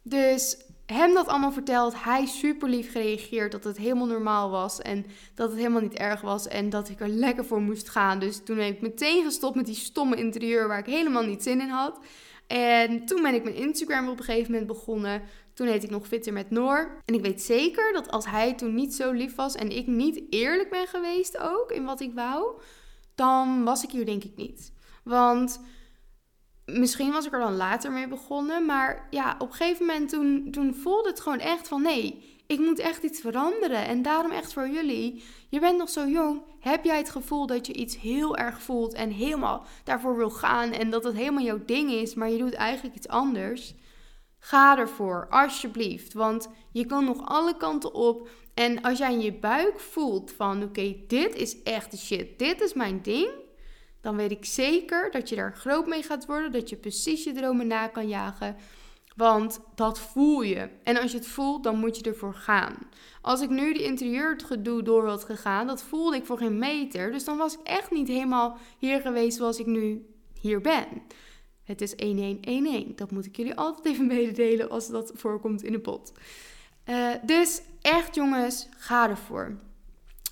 Speaker 1: Dus hem dat allemaal verteld, hij super lief gereageerd dat het helemaal normaal was en dat het helemaal niet erg was en dat ik er lekker voor moest gaan. Dus toen ben ik meteen gestopt met die stomme interieur waar ik helemaal niet zin in had. En toen ben ik mijn Instagram op een gegeven moment begonnen. Toen heet ik nog Fitter met Noor. En ik weet zeker dat als hij toen niet zo lief was en ik niet eerlijk ben geweest ook in wat ik wou, dan was ik hier denk ik niet. Want misschien was ik er dan later mee begonnen. Maar ja, op een gegeven moment toen, toen voelde het gewoon echt van nee, ik moet echt iets veranderen. En daarom echt voor jullie, je bent nog zo jong. Heb jij het gevoel dat je iets heel erg voelt en helemaal daarvoor wil gaan en dat het helemaal jouw ding is, maar je doet eigenlijk iets anders? Ga ervoor, alsjeblieft. Want je kan nog alle kanten op. En als jij in je buik voelt van oké, dit is echt de shit, dit is mijn ding. Dan weet ik zeker dat je daar groot mee gaat worden. Dat je precies je dromen na kan jagen. Want dat voel je. En als je het voelt, dan moet je ervoor gaan. Als ik nu de interieurgedoe door had gegaan, dat voelde ik voor geen meter. Dus dan was ik echt niet helemaal hier geweest zoals ik nu hier ben. Het is 1111. Dat moet ik jullie altijd even *laughs* mededelen als dat voorkomt in de pot. Uh, dus echt jongens, ga ervoor.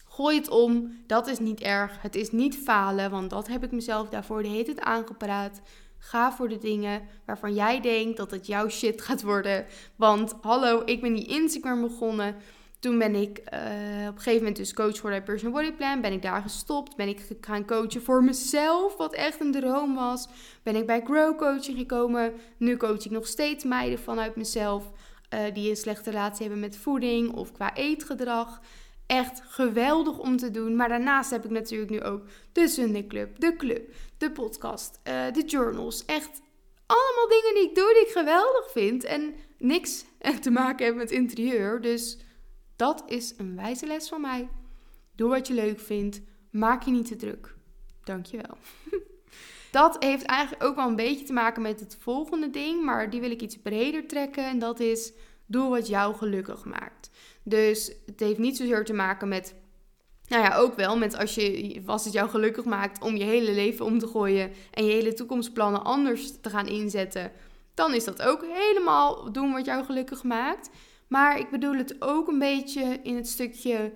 Speaker 1: Gooi het om. Dat is niet erg. Het is niet falen, want dat heb ik mezelf daarvoor de hele tijd aangepraat. Ga voor de dingen waarvan jij denkt dat het jouw shit gaat worden. Want hallo, ik ben die Instagram begonnen. Toen ben ik uh, op een gegeven moment dus coach voor de personal body plan. Ben ik daar gestopt. Ben ik gaan coachen voor mezelf, wat echt een droom was. Ben ik bij Grow Coaching gekomen. Nu coach ik nog steeds meiden vanuit mezelf. Uh, die een slechte relatie hebben met voeding of qua eetgedrag. Echt geweldig om te doen. Maar daarnaast heb ik natuurlijk nu ook de Sunday Club, de club, de podcast, uh, de journals. Echt allemaal dingen die ik doe die ik geweldig vind. En niks te maken hebben met interieur. Dus dat is een wijze les van mij. Doe wat je leuk vindt. Maak je niet te druk. Dankjewel. *laughs* dat heeft eigenlijk ook wel een beetje te maken met het volgende ding. Maar die wil ik iets breder trekken. En dat is, doe wat jou gelukkig maakt. Dus het heeft niet zozeer te maken met nou ja, ook wel met als, je, als het jou gelukkig maakt om je hele leven om te gooien en je hele toekomstplannen anders te gaan inzetten, dan is dat ook helemaal doen wat jou gelukkig maakt. Maar ik bedoel het ook een beetje in het stukje,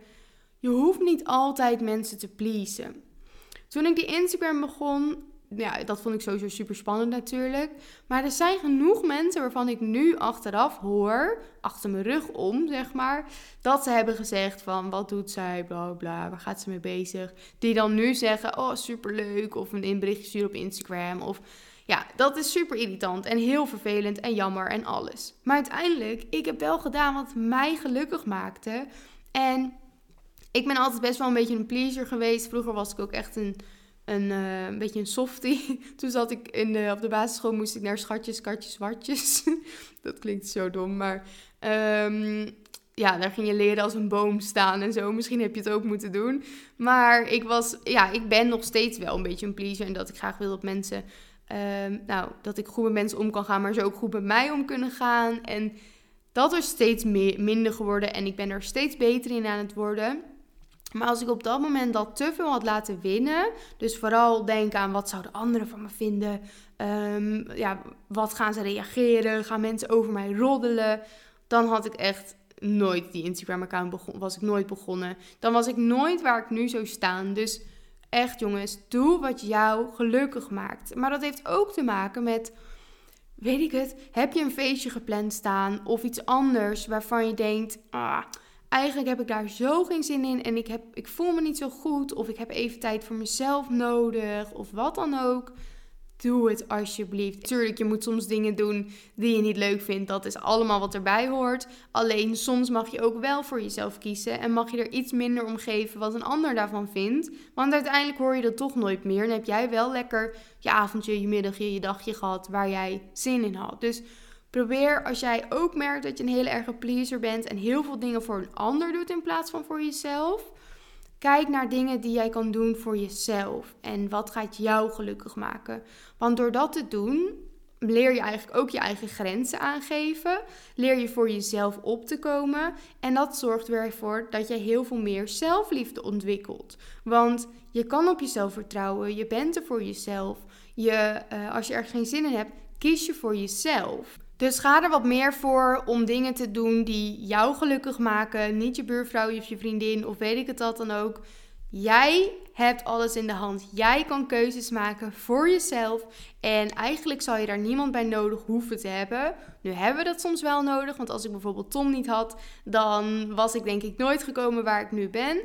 Speaker 1: je hoeft niet altijd mensen te pleasen. Toen ik die Instagram begon, ja, dat vond ik sowieso super spannend natuurlijk. Maar er zijn genoeg mensen waarvan ik nu achteraf hoor, achter mijn rug om, zeg maar, dat ze hebben gezegd van wat doet zij, bla bla, waar gaat ze mee bezig? Die dan nu zeggen, oh super leuk, of een inberichtje sturen op Instagram, of ja, dat is super irritant en heel vervelend en jammer en alles. Maar uiteindelijk, ik heb wel gedaan wat mij gelukkig maakte. En ik ben altijd best wel een beetje een pleaser geweest. Vroeger was ik ook echt een een, uh, een beetje een softie. *laughs* Toen zat ik in op de basisschool, moest ik naar schatjes, katjes, wartjes. *laughs* dat klinkt zo dom, maar um, ja, daar ging je leren als een boom staan en zo. Misschien heb je het ook moeten doen. Maar ik was, ja, ik ben nog steeds wel een beetje een pleaser en dat ik graag wil dat mensen, um, nou, dat ik goed met mensen om kan gaan, maar ze ook goed met mij om kunnen gaan. En dat is steeds meer, minder geworden en ik ben er steeds beter in aan het worden. Maar als ik op dat moment dat te veel had laten winnen, dus vooral denken aan wat zouden anderen van me vinden, um, ja, wat gaan ze reageren, gaan mensen over mij roddelen, dan had ik echt nooit die Instagram-account begonnen, was ik nooit begonnen. Dan was ik nooit waar ik nu zou staan. Dus echt jongens, doe wat jou gelukkig maakt. Maar dat heeft ook te maken met, weet ik het, heb je een feestje gepland staan of iets anders waarvan je denkt, ah eigenlijk heb ik daar zo geen zin in en ik, heb, ik voel me niet zo goed of ik heb even tijd voor mezelf nodig of wat dan ook. Doe het alsjeblieft. Tuurlijk, je moet soms dingen doen die je niet leuk vindt. Dat is allemaal wat erbij hoort. Alleen soms mag je ook wel voor jezelf kiezen. En mag je er iets minder om geven wat een ander daarvan vindt. Want uiteindelijk hoor je dat toch nooit meer. En heb jij wel lekker je avondje, je middagje, je dagje gehad waar jij zin in had. Dus Probeer als jij ook merkt dat je een hele erge pleaser bent en heel veel dingen voor een ander doet in plaats van voor jezelf. Kijk naar dingen die jij kan doen voor jezelf en wat gaat jou gelukkig maken. Want door dat te doen, leer je eigenlijk ook je eigen grenzen aangeven. Leer je voor jezelf op te komen. En dat zorgt weer voor dat je heel veel meer zelfliefde ontwikkelt. Want je kan op jezelf vertrouwen. Je bent er voor jezelf. Je, uh, als je er geen zin in hebt, kies je voor jezelf. Dus ga er wat meer voor om dingen te doen die jou gelukkig maken. Niet je buurvrouw of je vriendin of weet ik het dat dan ook. Jij hebt alles in de hand. Jij kan keuzes maken voor jezelf. En eigenlijk zou je daar niemand bij nodig hoeven te hebben. Nu hebben we dat soms wel nodig. Want als ik bijvoorbeeld Tom niet had, dan was ik denk ik nooit gekomen waar ik nu ben.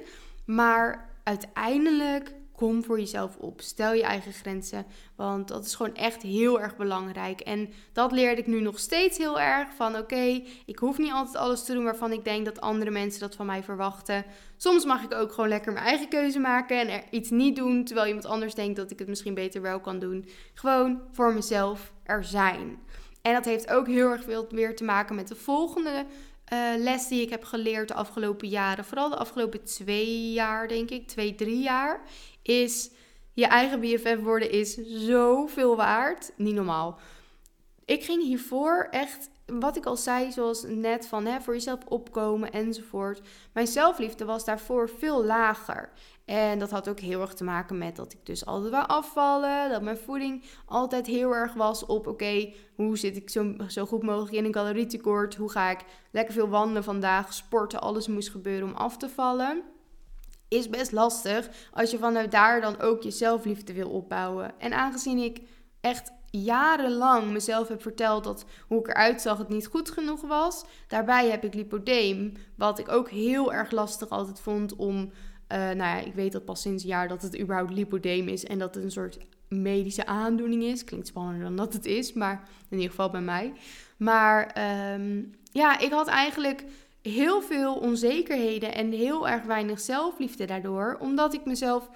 Speaker 1: Maar uiteindelijk kom voor jezelf op. Stel je eigen grenzen. Want dat is gewoon echt heel erg belangrijk. En dat leerde ik nu nog steeds heel erg. Van oké, ik hoef niet altijd alles te doen waarvan ik denk dat andere mensen dat van mij verwachten. Soms mag ik ook gewoon lekker mijn eigen keuze maken en er iets niet doen. Terwijl iemand anders denkt dat ik het misschien beter wel kan doen. Gewoon voor mezelf er zijn. En dat heeft ook heel erg veel weer te maken met de volgende uh, les die ik heb geleerd de afgelopen jaren. Vooral de afgelopen twee jaar, denk ik. Twee, drie jaar is je eigen BFF worden is zoveel waard. Niet normaal. ik ging hiervoor echt, wat ik al zei, zoals net van hè, voor jezelf opkomen enzovoort. Mijn zelfliefde was daarvoor veel lager. En dat had ook heel erg te maken met dat ik dus altijd wou afvallen. Dat mijn voeding altijd heel erg was op: oké, hoe zit ik zo, zo goed mogelijk in een calorietekort? Hoe ga ik lekker veel wandelen vandaag? Sporten, alles moest gebeuren om af te vallen. Is best lastig als je vanuit daar dan ook je zelfliefde wil opbouwen. En aangezien ik echt jarenlang mezelf heb verteld dat hoe ik eruit zag het niet goed genoeg was. Daarbij heb ik lipodeem, wat ik ook heel erg lastig altijd vond om uh, nou ja, ik weet dat pas sinds een jaar dat het überhaupt lipodeem is en dat het een soort medische aandoening is. Klinkt spannender dan dat het is, maar in ieder geval bij mij. Maar um, ja, ik had eigenlijk heel veel onzekerheden en heel erg weinig zelfliefde daardoor, omdat ik mezelf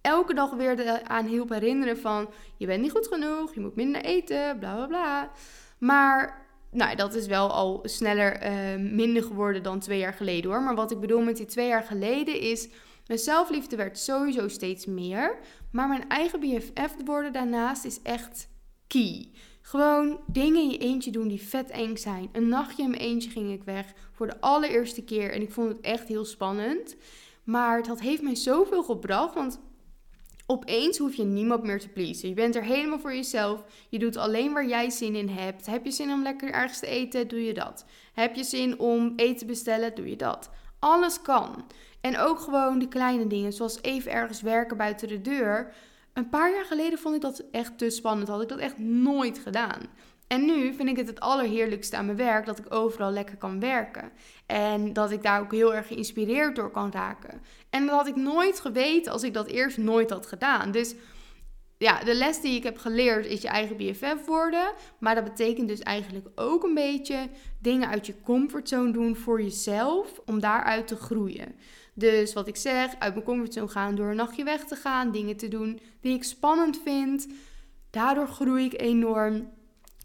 Speaker 1: elke dag weer aan hielp herinneren van je bent niet goed genoeg, je moet minder eten, bla bla bla. Maar nou, dat is wel al sneller uh, minder geworden dan twee jaar geleden hoor. Maar wat ik bedoel met die twee jaar geleden is mijn zelfliefde werd sowieso steeds meer. Maar mijn eigen BFF worden daarnaast is echt key. Gewoon dingen in je eentje doen die vet eng zijn. Een nachtje in mijn eentje ging ik weg voor de allereerste keer. En ik vond het echt heel spannend. Maar dat heeft mij zoveel gebracht. Want opeens hoef je niemand meer te pleasen. Je bent er helemaal voor jezelf. Je doet alleen waar jij zin in hebt. Heb je zin om lekker ergens te eten? Doe je dat. Heb je zin om eten te bestellen? Doe je dat. Alles kan. En ook gewoon de kleine dingen, zoals even ergens werken buiten de deur. Een paar jaar geleden vond ik dat echt te spannend. Had ik dat echt nooit gedaan. En nu vind ik het het allerheerlijkste aan mijn werk dat ik overal lekker kan werken. En dat ik daar ook heel erg geïnspireerd door kan raken. En dat had ik nooit geweten als ik dat eerst nooit had gedaan. Dus ja, de les die ik heb geleerd is je eigen BFF worden. Maar dat betekent dus eigenlijk ook een beetje dingen uit je comfortzone doen voor jezelf. Om daaruit te groeien. Dus wat ik zeg, uit mijn comfortzone gaan door een nachtje weg te gaan, dingen te doen die ik spannend vind. Daardoor groei ik enorm.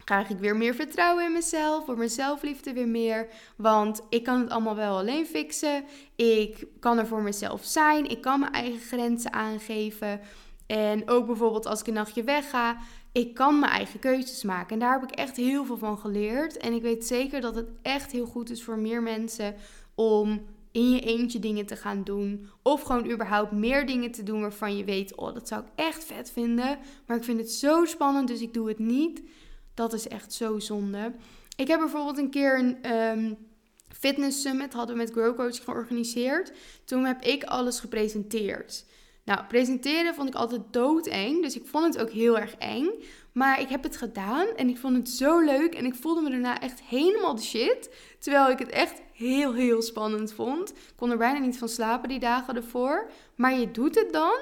Speaker 1: Krijg ik weer meer vertrouwen in mezelf, voor mijn zelfliefde weer meer. Want ik kan het allemaal wel alleen fixen. Ik kan er voor mezelf zijn. Ik kan mijn eigen grenzen aangeven. En ook bijvoorbeeld als ik een nachtje wegga, ik kan mijn eigen keuzes maken. En daar heb ik echt heel veel van geleerd. En ik weet zeker dat het echt heel goed is voor meer mensen om in je eentje dingen te gaan doen. Of gewoon überhaupt meer dingen te doen waarvan je weet, oh, dat zou ik echt vet vinden. Maar ik vind het zo spannend, dus ik doe het niet. Dat is echt zo zonde. Ik heb bijvoorbeeld een keer een um, fitness summit hadden we met Grow Coach georganiseerd. Toen heb ik alles gepresenteerd. Nou, presenteren vond ik altijd doodeng. Dus ik vond het ook heel erg eng. Maar ik heb het gedaan en ik vond het zo leuk. En ik voelde me daarna echt helemaal de shit. Terwijl ik het echt heel, heel spannend vond. Ik kon er bijna niet van slapen die dagen ervoor. Maar je doet het dan.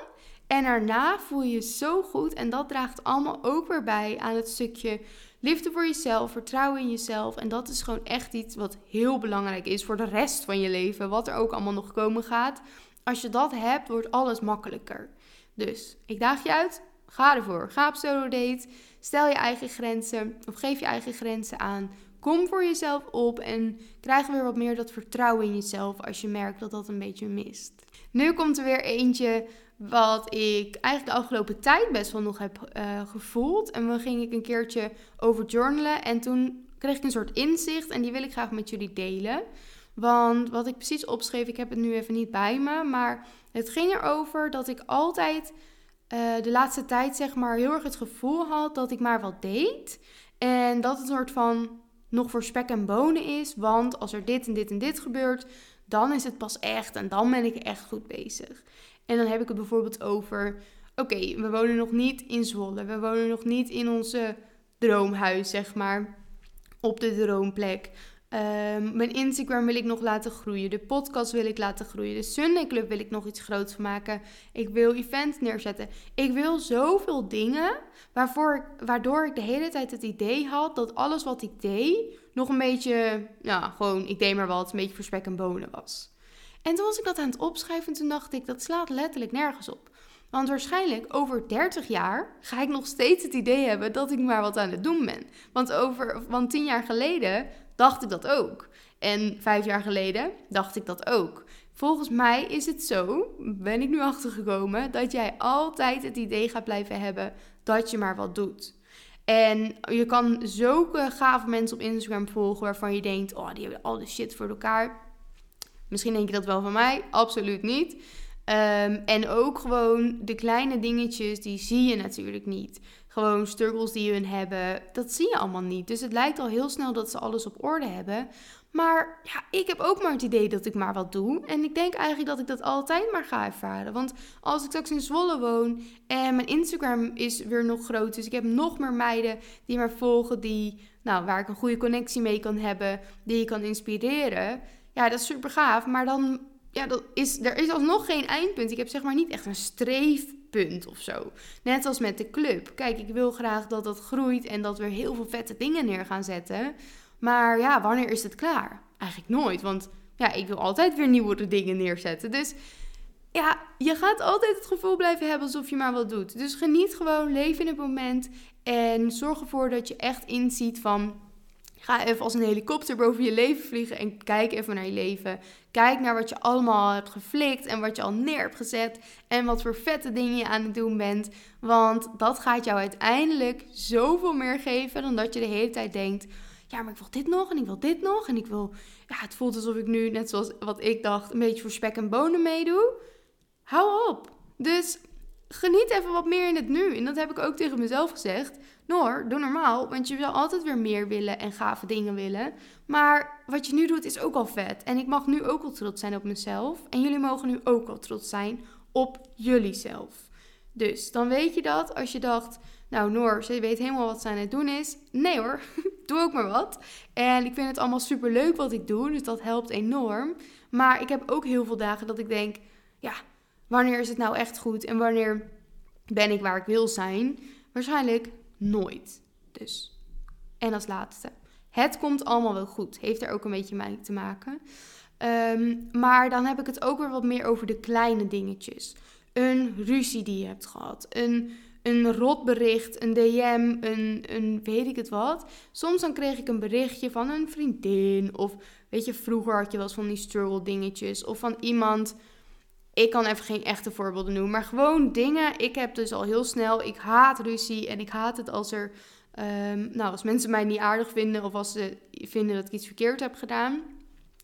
Speaker 1: En daarna voel je je zo goed. En dat draagt allemaal ook weer bij aan het stukje liefde voor jezelf, vertrouwen in jezelf. En dat is gewoon echt iets wat heel belangrijk is voor de rest van je leven. Wat er ook allemaal nog komen gaat. Als je dat hebt, wordt alles makkelijker. Dus ik daag je uit. Ga ervoor. Ga op solo date. Stel je eigen grenzen of geef je eigen grenzen aan. Kom voor jezelf op en krijg weer wat meer dat vertrouwen in jezelf als je merkt dat dat een beetje mist. Nu komt er weer eentje wat ik eigenlijk de afgelopen tijd best wel nog heb uh, gevoeld. En dan ging ik een keertje over journalen en toen kreeg ik een soort inzicht en die wil ik graag met jullie delen. Want wat ik precies opschreef, ik heb het nu even niet bij me, maar het ging erover dat ik altijd uh, de laatste tijd zeg maar heel erg het gevoel had dat ik maar wat deed. En dat het een soort van nog voor spek en bonen is. Want als er dit en dit en dit gebeurt, dan is het pas echt en dan ben ik echt goed bezig. En dan heb ik het bijvoorbeeld over: oké, we wonen nog niet in Zwolle. We wonen nog niet in onze droomhuis, zeg maar. Op de droomplek. Um, mijn Instagram wil ik nog laten groeien. De podcast wil ik laten groeien. De Sunday Club wil ik nog iets groots maken. Ik wil events neerzetten. Ik wil zoveel dingen waarvoor, waardoor ik de hele tijd het idee had dat alles wat ik deed nog een beetje, ja, gewoon, ik deed maar wat, een beetje voor en bonen was. En toen was ik dat aan het opschrijven en toen dacht ik, dat slaat letterlijk nergens op. Want waarschijnlijk over 30 jaar ga ik nog steeds het idee hebben dat ik maar wat aan het doen ben. Want, over, want 10 jaar geleden dacht ik dat ook. En vijf jaar geleden dacht ik dat ook. Volgens mij is het zo, ben ik nu achtergekomen, dat jij altijd het idee gaat blijven hebben dat je maar wat doet. En je kan zulke gave mensen op Instagram volgen waarvan je denkt, oh, die hebben al de shit voor elkaar. Misschien denk je dat wel van mij, absoluut niet. Ehm, en ook gewoon de kleine dingetjes, die zie je natuurlijk niet. Gewoon struggles die hun hebben, dat zie je allemaal niet. Dus het lijkt al heel snel dat ze alles op orde hebben. Maar ja, ik heb ook maar het idee dat ik maar wat doe. En ik denk eigenlijk dat ik dat altijd maar ga ervaren. Want als ik straks in Zwolle woon en mijn Instagram is weer nog groot. Dus ik heb nog meer meiden die me volgen, die, nou, waar ik een goede connectie mee kan hebben, die je kan inspireren. Ja, dat is super gaaf. Maar dan, ja, dat is, er is alsnog geen eindpunt. Ik heb zeg maar niet echt een streefpunt of zo. Net als met de club. Kijk, ik wil graag dat dat groeit en dat we heel veel vette dingen neer gaan zetten. Maar ja, wanneer is het klaar? Eigenlijk nooit, want ja, ik wil altijd weer nieuwe dingen neerzetten. Dus ja, je gaat altijd het gevoel blijven hebben alsof je maar wat doet. Dus geniet gewoon, leef in het moment en zorg ervoor dat je echt inziet van... Ga even als een helikopter boven je leven vliegen en kijk even naar je leven. Kijk naar wat je allemaal hebt geflikt en wat je al neer hebt gezet. En wat voor vette dingen je aan het doen bent. Want dat gaat jou uiteindelijk zoveel meer geven dan dat je de hele tijd denkt ja, maar ik wil dit nog en ik wil dit nog. En ik wil, ja, het voelt alsof ik nu, net zoals wat ik dacht, een beetje voor spek en bonen meedoe. Hou op. Dus geniet even wat meer in het nu. En dat heb ik ook tegen mezelf gezegd. Noor, doe normaal, want je wil altijd weer meer willen en gave dingen willen. Maar wat je nu doet is ook al vet. En ik mag nu ook al trots zijn op mezelf. En jullie mogen nu ook al trots zijn op jullie zelf. Dus dan weet je dat als je dacht, nou Noor, ze weet helemaal wat ze aan het doen is. Nee hoor, *laughs* doe ook maar wat. En ik vind het allemaal super leuk wat ik doe, dus dat helpt enorm. Maar ik heb ook heel veel dagen dat ik denk, ja, wanneer is het nou echt goed en wanneer ben ik waar ik wil zijn? Waarschijnlijk nooit. Dus. En als laatste. Het komt allemaal wel goed. Heeft er ook een beetje mee te maken. Ehm, maar dan heb ik het ook weer wat meer over de kleine dingetjes. Een ruzie die je hebt gehad. Een een rotbericht, een DM, een, een weet ik het wat. Soms dan kreeg ik een berichtje van een vriendin. Of weet je, vroeger had je wel eens van die struggle dingetjes. Of van iemand. Ik kan even geen echte voorbeelden noemen. Maar gewoon dingen. Ik heb dus al heel snel. Ik haat ruzie. En ik haat het als er. Um, nou, als mensen mij niet aardig vinden. Of als ze vinden dat ik iets verkeerd heb gedaan.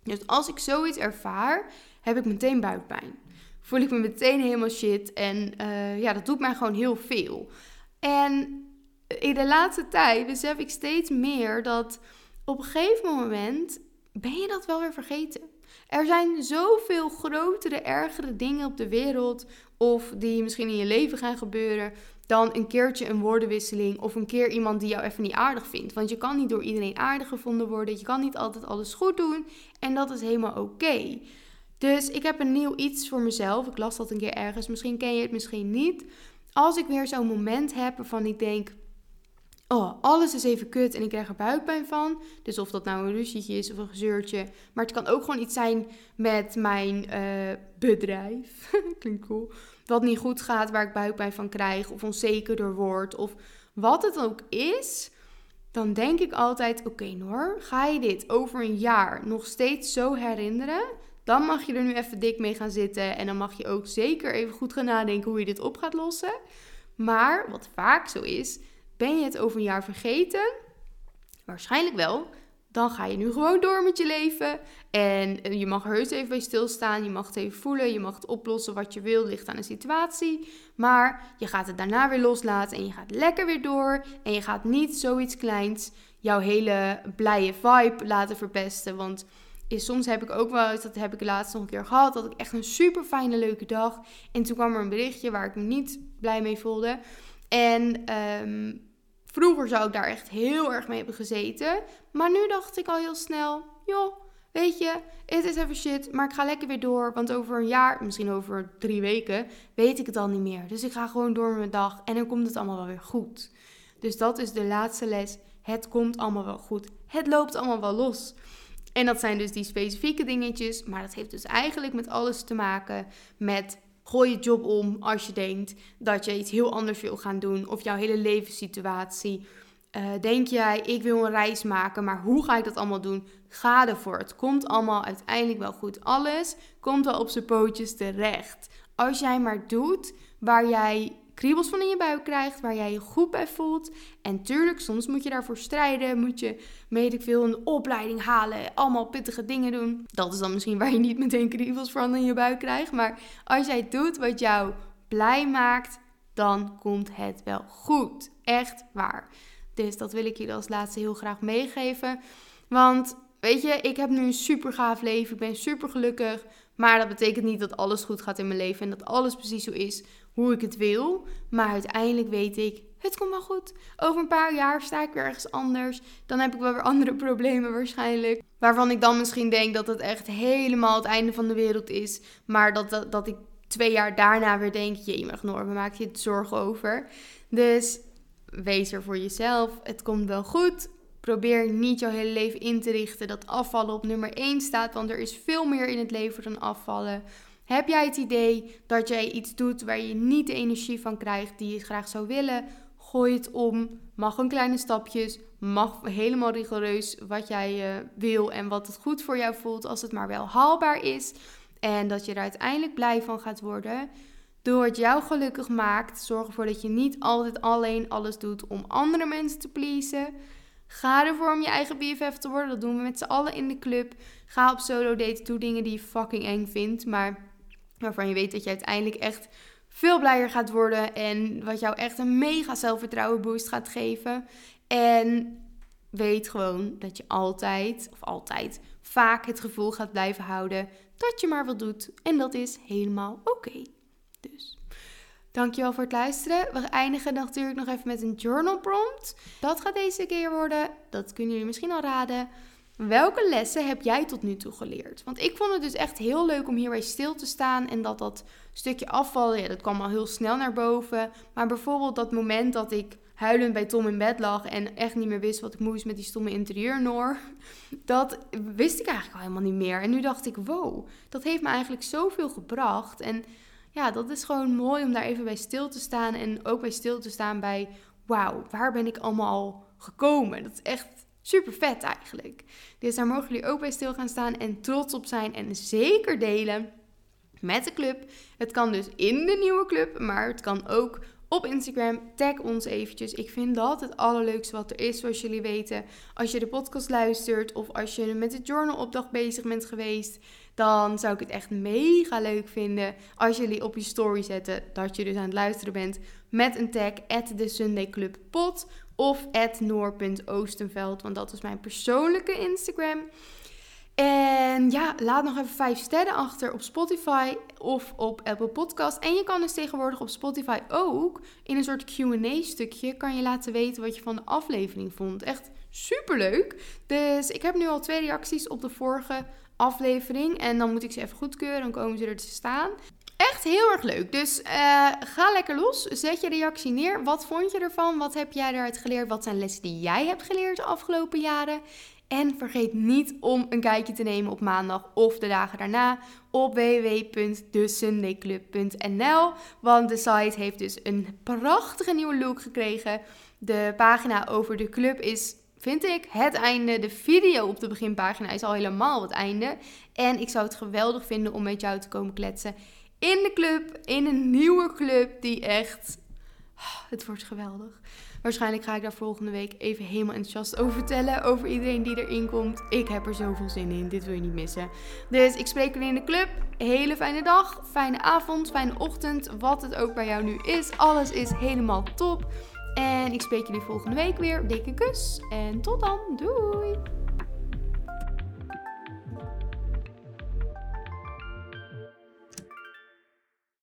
Speaker 1: Dus als ik zoiets ervaar, heb ik meteen buikpijn voel ik me meteen helemaal shit. En uh, ja, dat doet mij gewoon heel veel. En in de laatste tijd besef ik steeds meer dat op een gegeven moment ben je dat wel weer vergeten. Er zijn zoveel grotere, ergere dingen op de wereld of die misschien in je leven gaan gebeuren dan een keertje een woordenwisseling of een keer iemand die jou even niet aardig vindt. Want je kan niet door iedereen aardig gevonden worden. Je kan niet altijd alles goed doen en dat is helemaal oké. Dus ik heb een nieuw iets voor mezelf. Ik las dat een keer ergens. Misschien ken je het, misschien niet. Als ik weer zo'n moment heb waarvan ik denk... Oh, alles is even kut en ik krijg er buikpijn van. Dus of dat nou een ruzietje is of een gezeurtje. Maar het kan ook gewoon iets zijn met mijn uh, bedrijf. *laughs* Klinkt cool. Wat niet goed gaat, waar ik buikpijn van krijg. Of onzekerder word. Of wat het ook is. Dan denk ik altijd, oké okay, Noor, ga je dit over een jaar nog steeds zo herinneren? Dan mag je er nu even dik mee gaan zitten. En dan mag je ook zeker even goed gaan nadenken hoe je dit op gaat lossen. Maar wat vaak zo is, ben je het over een jaar vergeten? Waarschijnlijk wel. Dan ga je nu gewoon door met je leven. En eh, je mag heus even bij stilstaan. Je mag het even voelen. Je mag het oplossen wat je wil. Ligt aan de situatie. Maar je gaat het daarna weer loslaten. En je gaat lekker weer door. En je gaat niet zoiets kleins jouw hele blije vibe laten verpesten. Want soms heb ik ook wel eens, dat heb ik laatst nog een keer gehad, dat ik echt een super fijne, leuke dag. En toen kwam er een berichtje waar ik me niet blij mee voelde. En ehm, vroeger zou ik daar echt heel erg mee hebben gezeten. Maar nu dacht ik al heel snel, joh, weet je, het is even shit, maar ik ga lekker weer door. Want over een jaar, misschien over drie weken, weet ik het al niet meer. Dus ik ga gewoon door met mijn dag en dan komt het allemaal wel weer goed. Dus dat is de laatste les. Het komt allemaal wel goed. Het loopt allemaal wel los. En dat zijn dus die specifieke dingetjes. Maar dat heeft dus eigenlijk met alles te maken met gooi je job om als je denkt dat je iets heel anders wil gaan doen. Of jouw hele levenssituatie. Uh, denk jij, ik wil een reis maken, maar hoe ga ik dat allemaal doen? Ga ervoor. Het komt allemaal uiteindelijk wel goed. Alles komt wel op zijn pootjes terecht. Als jij maar doet waar jij kriebels van in je buik krijgt, waar jij je goed bij voelt. En tuurlijk, soms moet je daarvoor strijden, moet je, weet ik veel, een opleiding halen, allemaal pittige dingen doen. Dat is dan misschien waar je niet meteen kriebels van in je buik krijgt. Maar als jij doet wat jou blij maakt, dan komt het wel goed. Echt waar. Dus dat wil ik jullie als laatste heel graag meegeven. Want weet je, ik heb nu een super gaaf leven. Ik ben super gelukkig. Maar dat betekent niet dat alles goed gaat in mijn leven en dat alles precies zo is hoe ik het wil. Maar uiteindelijk weet ik, het komt wel goed. Over een paar jaar sta ik weer ergens anders. Dan heb ik wel weer *laughs* andere problemen waarschijnlijk. Waarvan ik dan misschien denk dat het echt helemaal het einde van de wereld is. Maar dat, dat, dat ik twee jaar daarna weer denk, je mag Noor, we maken je het zorgen over. Dus wees er voor jezelf. Het komt wel goed. Probeer niet jouw hele leven in te richten dat afvallen op nummer 1 staat, want er is veel meer in het leven dan afvallen. Heb jij het idee dat jij iets doet waar je niet de energie van krijgt die je graag zou willen? Gooi het om. Mag een kleine stapjes. Mag helemaal rigoureus wat jij uh, wil en wat het goed voor jou voelt, als het maar wel haalbaar is. En dat je er uiteindelijk blij van gaat worden. Door het jou gelukkig maakt, zorg ervoor dat je niet altijd alleen alles doet om andere mensen te pleasen. Ga ervoor om je eigen BFF te worden. Dat doen we met z'n allen in de club. Ga op solo dates. Doe dingen die je fucking eng vindt. Maar waarvan je weet dat je uiteindelijk echt veel blijer gaat worden. En wat jou echt een mega zelfvertrouwen boost gaat geven. En weet gewoon dat je altijd, of altijd, vaak het gevoel gaat blijven houden dat je maar wat doet. En dat is helemaal oké. Dus. Dankjewel voor het luisteren. We eindigen natuurlijk nog even met een journal prompt. Dat gaat deze keer worden, dat kunnen jullie misschien al raden. Welke lessen heb jij tot nu toe geleerd? Want ik vond het dus echt heel leuk om hierbij stil te staan en dat dat stukje afvallen, ja, dat kwam al heel snel naar boven. Maar bijvoorbeeld dat moment dat ik huilend bij Tom in bed lag en echt niet meer wist wat ik moest met die stomme interieurnoor. *laughs* Dat wist ik eigenlijk al helemaal niet meer. En nu dacht ik, wow, dat heeft me eigenlijk zoveel gebracht. En ja, dat is gewoon mooi om daar even bij stil te staan. En ook bij stil te staan bij, wauw, waar ben ik allemaal gekomen? Dat is echt super vet eigenlijk. Dus daar mogen jullie ook bij stil gaan staan en trots op zijn en zeker delen met de club. Het kan dus in de nieuwe club, maar het kan ook op Instagram. Tag ons eventjes. Ik vind dat het allerleukste wat er is, zoals jullie weten. Als je de podcast luistert of als je met de journalopdracht bezig bent geweest, dan zou ik het echt mega leuk vinden als jullie op je story zetten dat je dus aan het luisteren bent met een tag at Sunday Club of noor.oostenveld, want dat is mijn persoonlijke Instagram. En ja, laat nog even 5 sterren achter op Spotify of op Apple Podcast. En je kan dus tegenwoordig op Spotify ook in een soort Q&A-stukje kan je laten weten wat je van de aflevering vond. Echt super leuk. Dus ik heb nu al twee reacties op de vorige aflevering en dan moet ik ze even goedkeuren, dan komen ze er te staan. Echt heel erg leuk. Dus uh, ga lekker los. Zet je reactie neer. Wat vond je ervan? Wat heb jij eruit geleerd? Wat zijn lessen die jij hebt geleerd de afgelopen jaren? En vergeet niet om een kijkje te nemen op maandag of de dagen daarna op www.thesundayclub.nl. Want de site heeft dus een prachtige nieuwe look gekregen. De pagina over de club is, vind ik, het einde. De video op de beginpagina is al helemaal het einde. En ik zou het geweldig vinden om met jou te komen kletsen in de club. In een nieuwe club die echt... Het wordt geweldig. Waarschijnlijk ga ik daar volgende week even helemaal enthousiast over vertellen. Over iedereen die erin komt. Ik heb er zoveel zin in. Dit wil je niet missen. Dus ik spreek jullie in de club. Hele fijne dag, fijne avond, fijne ochtend. Wat het ook bij jou nu is. Alles is helemaal top. En ik spreek jullie volgende week weer. Dikke kus. En tot dan. Doei.